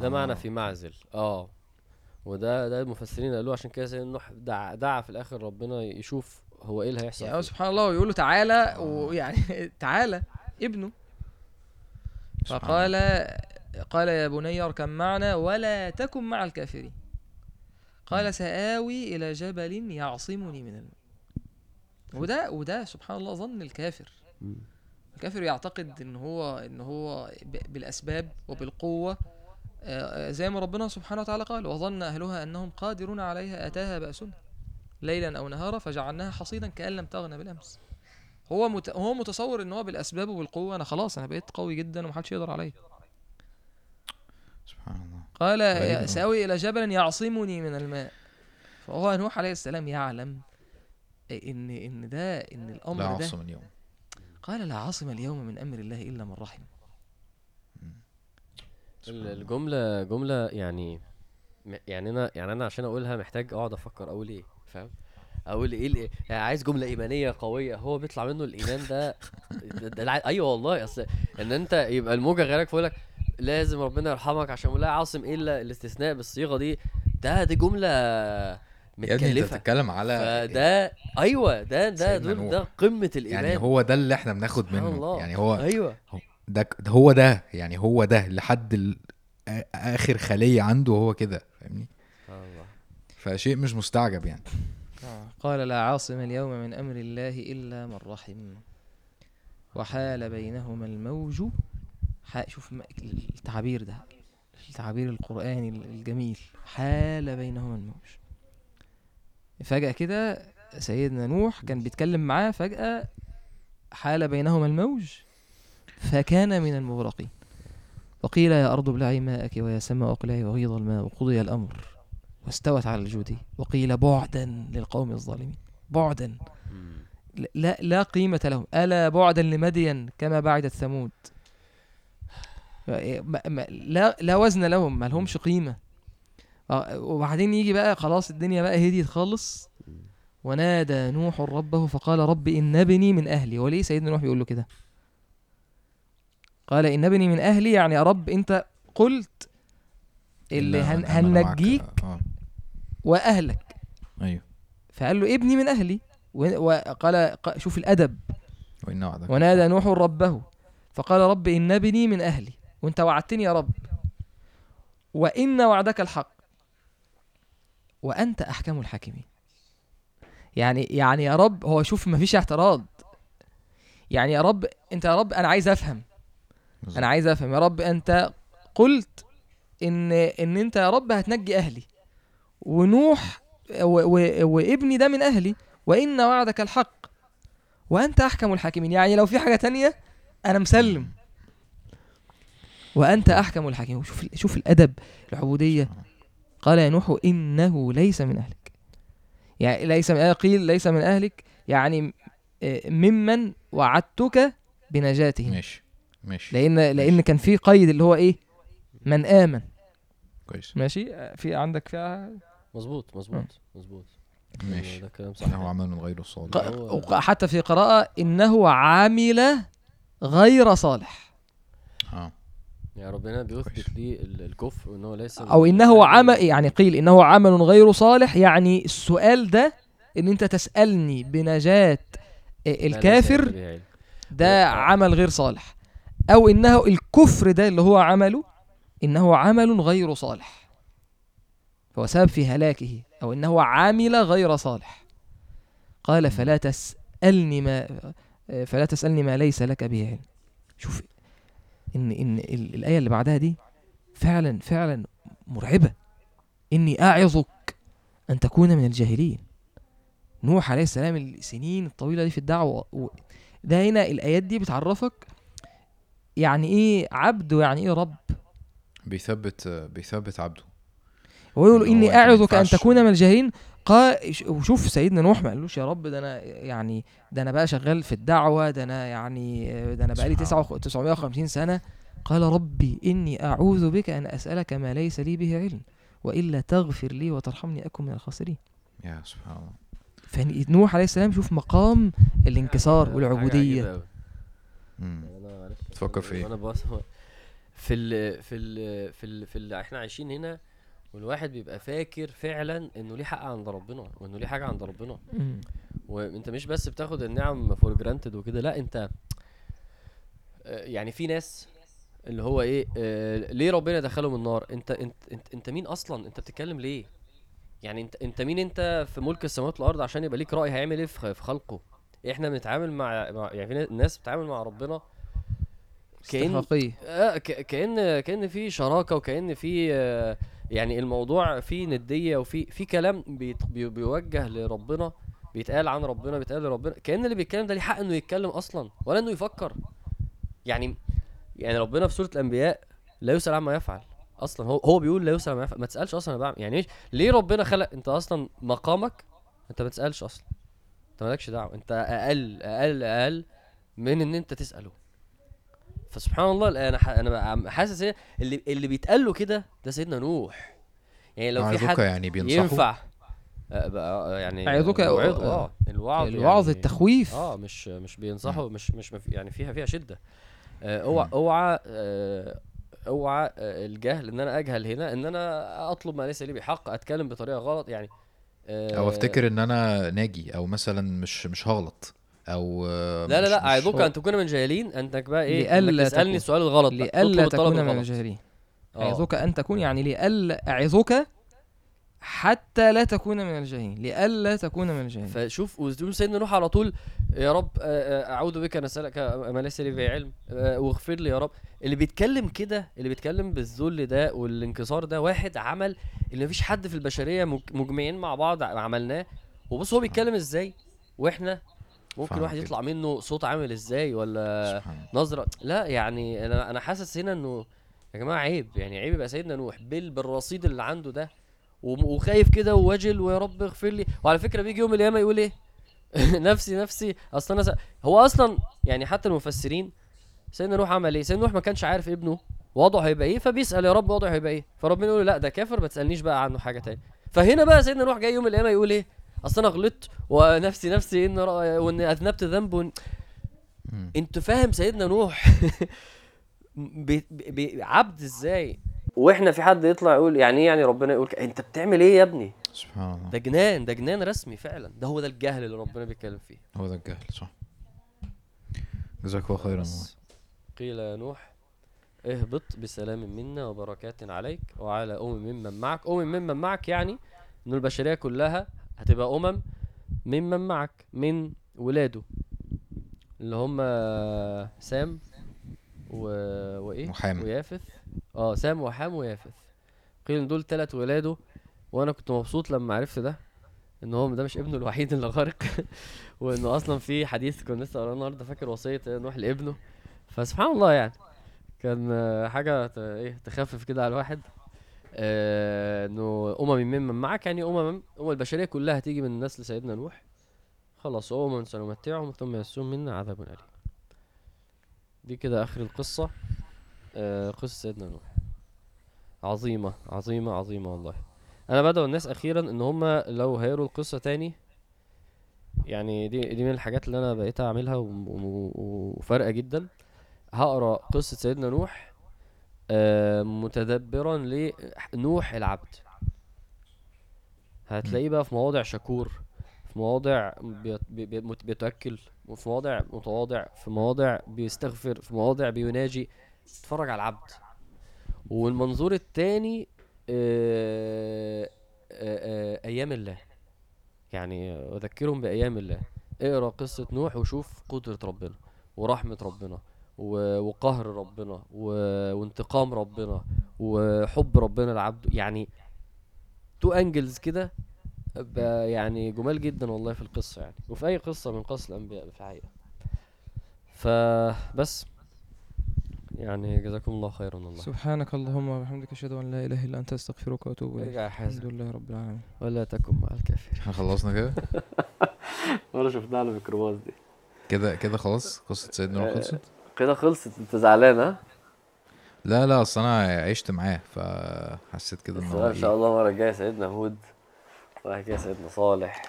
ده معنى آه. في معزل آه وده ده المفسرين قالوا عشان كده سيدنا نوح دعا, دعا في الآخر ربنا يشوف هو إيه اللي هيحصل يعني. سبحان الله ويقول له تعالى آه. ويعني تعالى ابنه سبحان فقال. قال يا بني اركب معنا ولا تكن مع الكافرين قال سآوي إلى جبل يعصمني من الماء وده وده سبحان الله ظن الكافر. الكافر يعتقد إن هو إن هو بالأسباب وبالقوة. آه، زي ما ربنا سبحانه وتعالى قال وظن أهلها أنهم قادرون عليها أتاها بأسنا. ليلا أو نهارا فجعلناها حصيدا كأن لم تغن بالأمس. هو مت... هو متصور إن هو بالأسباب وبالقوة. أنا خلاص أنا بقيت قوي جدا ومحدش يقدر عليا. سبحان الله. قال. سآوي إلى جبل يعصمني من الماء. فهو نوح عليه السلام يعلم إن إن ده إن لا الأمر ده عاصم اليوم. قال لا عاصم اليوم من أمر الله إلا من رحم ال- الجملة جملة يعني يعني أنا يعني أنا عشان أقولها محتاج أقعد أفكر أقول إيه فاهم أقول إيه الإيه؟ يعني عايز جملة إيمانية قوية هو بيطلع منه الإيمان ده, ده, ده أيوه والله أصل إن أنت يبقى الموجة غيرك فيقول لك لازم ربنا يرحمك عشان لا عاصم إلا الاستثناء بالصيغة دي ده دي يا ابني انت بتتكلم على فده أيوه ده ده دول. ده قمة الإيمان. يعني هو ده اللي إحنا بناخد سبحان منه. الله. يعني هو أيوه. ده ده هو ده يعني هو ده لحد آخر خلية عنده هو كده فاهمني؟ سبحان الله. فشيء مش مستعجب يعني. قال لا عاصم اليوم من أمر الله إلا من رحم. وحال بينهما الموج. شوف م- التعبير ده التعبير القرآني الجميل. حال بينهما الموج. فجأة كده سيدنا نوح كان بيتكلم معاه فجأة حال بينهما الموج فكان من المغرقين. وقيل يا أرض ابلعي ماءك ويا سماء أقلعي وغيض الماء وقضي الأمر واستوت على الجودي وقيل بعدا للقوم الظالمين. بعدا. لا لا قيمة لهم. ألا بعدا لمدين كما بعدت ثمود لا لا وزن لهم. ما لهمش قيمة. آه، وبعدين يجي بقى خلاص الدنيا بقى هديت خالص. ونادى نوح ربه فقال رب إن ابني من أهلي. وليه سيدنا نوح بيقول له كده؟ قال إن ابني من أهلي يعني يا رب أنت قلت اللي هن. هنجيك آه. وأهلك. أيوه. فقال له ابني من أهلي. وقال شوف الأدب. ونادى نوح ربه فقال رب إن ابني من أهلي. وأنت وعدتني يا رب. وإن وعدك الحق. وأنت أحكم الحاكمين. يعني يعني يا رب هو شوف مفيش اعتراض. يعني يا رب أنت يا رب أنا عايز أفهم. بالظبط. أنا عايز أفهم. يا رب أنت قلت إن إن أنت يا رب هتنجي أهلي. ونوح و و وابني ده من أهلي. وإن وعدك الحق. وأنت أحكم الحاكمين. يعني لو في حاجة تانية أنا مسلم. وأنت أحكم الحاكمين. شوف شوف الأدب العبودية. قال يا نوح إنه ليس من أهلك. يعني ليس من قيل ليس من أهلك يعني آه، ممن وعدتك بنجاتهم. ماشي ماشي لأن لأن ماشي. كان في قيد اللي هو إيه؟ من آمن. كويس. ماشي؟ آه، في عندك فيها مظبوط مظبوط مظبوط. ماشي. ده كلام صح. إنه عمل من غيره صالح ق- حتى في قراءة إنه عامل غير صالح. آه. يعني ربنا بيثبت. ليه ال- الكفر وإن هو ليس أو إنه عمل يعني قيل إنه عمل غير صالح. يعني السؤال ده إن أنت تسألني بنجاة آه، الكافر ده آه. عمل غير صالح. أو إنه الكفر ده اللي هو عمله إنه عمل غير صالح. هو سبب في هلاكه. أو إنه عامل غير صالح. قال فلا تسألني ما فلا تسألني ما ليس لك به علم. شوف إن إن ال- الآية اللي بعدها دي فعلا فعلا مرعبة. إني أعظك أن تكون من الجاهلين. نوح عليه السلام السنين الطويلة دي في الدعوة و- ده هنا الآيات دي بتعرفك يعني إيه عبد ويعني إيه رب. بيثبت بيثبت عبده. هو يقول إن هو إني أنت ما أعظك أن ينفعش- تكون من الجاهلين. قال ش- وشوف سيدنا نوح ما قالوش يا رب ده أنا يعني ده أنا بقى شغال في الدعوة ده أنا يعني ده بقالي سبحان 9 950 سنة. قال ربي إني أعوذ بك أن أسألك ما ليس لي به علم وإلا تغفر لي وترحمني أكن من الخاسرين. يا سبحان الله. فنوح عليه السلام شوف مقام الانكسار. أنا معلش تفكر في؟ أنا بص في ال في ال في ال في ال إحنا عايشين هنا والواحد بيبقى فاكر فعلا إنه ليه حق عند ربنا وإنه ليه حاجة عند ربنا. وانت مش بس بتاخد النعم for granted وكده لا أنت آه، يعني في ناس اللي هو إيه آه، ليه ربنا دخلهم النار؟ أنت أنت أنت, أنت مين أصلا؟ أنت بتتكلم ليه؟ يعني أنت أنت مين أنت في ملك السماوات والأرض عشان يبقى ليك رأي هيعمل إيه في خلقه؟ إحنا بنتعامل مع, مع يعني في ناس بتتعامل مع ربنا كأن استحقاقية. آه ك- كأن كأن في شراكة وكأن في آه، يعني الموضوع فيه ندية وفي في كلام بيوجه لربنا بيتقال عن ربنا بيتقال لربنا كأن اللي بيتكلم ده ليه حق إنه يتكلم أصلا ولا إنه يفكر. يعني يعني ربنا في سورة الأنبياء لا يسأل عما يفعل أصلا هو هو بيقول لا يسأل عما يفعل ما تسألش أصلا بعمل يعني إيش؟ ليه ربنا خلق أنت أصلا مقامك؟ أنت ما تسألش أصلا أنت مالكش دعوة أنت أقل أقل أقل من إن أنت تسأله. فسبحان الله أنا ح- أنا حاسس إيه اللي اللي بيتقال له كده ده سيدنا نوح. يعني لو في حد يعني بينصحوا ينفع آه، بقى يعني أعظك- يوعظه، آه الوعظ الوعظ يعني- التخويف. آه مش مش بينصحوا مش مش يعني فيها فيها شدة. آه، اوعى اوعى آه، اوعى آه، الجهل إن أنا أجهل هنا إن أنا أطلب ما ليس لي بحق أتكلم بطريقة غلط يعني آه، أو أفتكر إن أنا ناجي أو مثلا مش مش هغلط. أو آه، لا لا لا اعظك هو- أن تكون من جاهلين انك بقى إيه إنك تسألني السؤال الغلط لئلا تكون من. الجاهلين. آه. أعظك أن تكون يعني لئلا أعظك حتى لا تكون من الجاهلين. لئلا تكون من الجاهلين. فشوف وزدوم سيدنا نوح على طول يا رب آه، آه، أعوذ بك ان أسألك ما ليس لي به علم آه، واغفر لي يا رب. اللي بيتكلم كده اللي بيتكلم بالذل ده والانكسار ده واحد عمل اللي مفيش حد في البشرية مج- مجمعين مع بعض عملناه. وبص هو بيتكلم إزاي؟ وإحنا ممكن واحد. يطلع منه صوت عامل إزاي ولا. نظرة؟ لا يعني أنا أنا حاسس هنا إنه يا جماعة عيب يعني عيب يبقى سيدنا نوح بال بالرصيد اللي عنده ده وخايف كده وواجل ويا رب اغفر لي. وعلى فكرة بيجي يوم القيامة يقول إيه؟ نفسي نفسي. أصل أنا س... هو أصلا يعني حتى المفسرين سيدنا نوح عمل إيه؟ سيدنا نوح ما كانش عارف ابنه وضعه هيبقى إيه فبيسأل يا رب وضعه هيبقى إيه. فربنا يقول له لا ده كافر ما تسالنيش بقى عنه حاجة تاني. فهنا بقى سيدنا نوح جاي يوم القيامة يقول إيه؟ أصل أنا غلطت ونفسي نفسي إن رأ... وإن أذنبت ذنب وإن... مم. انت فاهم سيدنا نوح؟ بي... بي... عبد إزاي؟ وإحنا في حد يطلع يقول يعني إيه يعني ربنا يقول ك... أنت بتعمل إيه يا ابني؟ سبحان الله. ده جنان ده جنان رسمي فعلا. ده هو ده الجهل اللي ربنا بيتكلم فيه. هو ده الجهل صح. جزاك الله خيرا. قيل يا نوح اهبط بسلام منا وبركات عليك وعلى أمم ممن معك. أمم ممن معك يعني إن البشرية كلها هتبقى أمم ممن معك من ولاده اللي هم سام و... وإيه؟ وحام. ويافث. آه سام وحام ويافث. قيل إن دول تلات ولاده وأنا كنت مبسوط لما عرفت ده إن هو ده مش ابنه الوحيد اللي غرق وإنه أصلا في حديث كنا لسه قرأناه النهارده فاكر وصية نوح لابنه؟ فسبحان الله يعني. كان حاجة ت- إيه تخفف كده على الواحد. إنه أمم ممن معك يعني أمم أمم البشرية كلها هتيجي من نسل سيدنا نوح. خلاص عموما سنمتعهم ثم يسوم منا عذاب أليم. دي كده آخر القصة آه قصة سيدنا نوح. عظيمة عظيمة عظيمة والله. أنا بدعو الناس أخيرا إن هما لو هيقروا القصة تاني يعني دي دي من الحاجات اللي أنا بقيت وم- وفارقة جدا. هقرأ قصة سيدنا نوح آه متدبرا لنوح العبد. هتلاقيه بقى في مواضع شكور في مواضع بيتوكل وفي مواضع متواضع في مواضع بيستغفر في مواضع بيناجي. اتفرج على العبد. والمنظور التاني آه، آه، آه، أيام الله. يعني أذكرهم بأيام الله. اقرأ قصة نوح وشوف قدرة ربنا ورحمة ربنا. وقهر ربنا وانتقام ربنا وحب ربنا لعبده يعني تو انجلز كده يعني جمال جدا والله في القصة يعني وفي أي قصة من قصص الأنبياء في الحقيقة. فبس يعني جزاكم الله خيرا والله. سبحانك اللهم وبحمدك أشهد أن لا إله إلا أنت أستغفرك وأتوب إليك. ارجع يا الحمد حازم لله رب العالمين. ولا تكن مع الكافر إحنا خلصنا كده؟ ولا شفناها على الميكروباص دي. كده كده خلاص؟ قصة سيدنا نوح خلصت؟ كده خلصت. انت زعلان ها؟ لا لا اصل أنا عشت معاه فحسيت كده ان هو ان شاء إيه. الله المرة الجاية سيدنا هود وبعد كده سيدنا صالح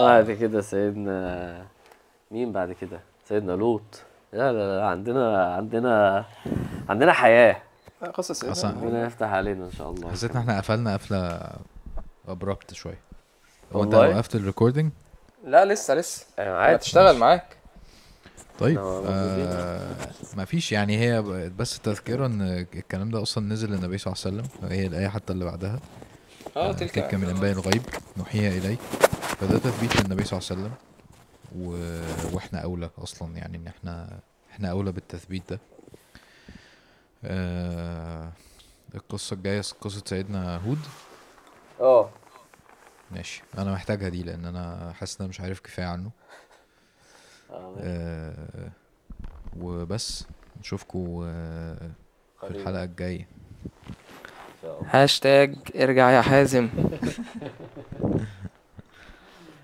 وبعد كده سيدنا مين بعد كده؟ سيدنا لوط. لا لا لا عندنا عندنا عندنا حياة. قصة سيدنا. ربنا يفتح علينا إن شاء الله. حسيت إن إحنا قفلنا قفلة abrupt شوية. هو أنت؟ وقفت ال recording لا لسه لسه. أيوه عادي هتشتغل معاك. طيب. آه ما فيش يعني هي بس تذكرة إن الكلام ده أصلا نزل للنبي صلى الله عليه وسلم هي الآية حتى اللي بعدها. آه تلك تلك من أنباء الغيب نوحيها اليك فده تثبيت للنبي صلى الله عليه وسلم و... وإحنا أولى أصلا يعني إن إحنا إحنا أولى بالتثبيت ده. آه... القصة الجاية قصة سيدنا هود. آه. ماشي أنا محتاجها دي لأن أنا حاسس إن أنا مش عارف كفاية عنه. آه، آه... وبس نشوفكم آه... في قريباً. الحلقة الجاية إن شاء الله. هاشتاج ارجع يا حازم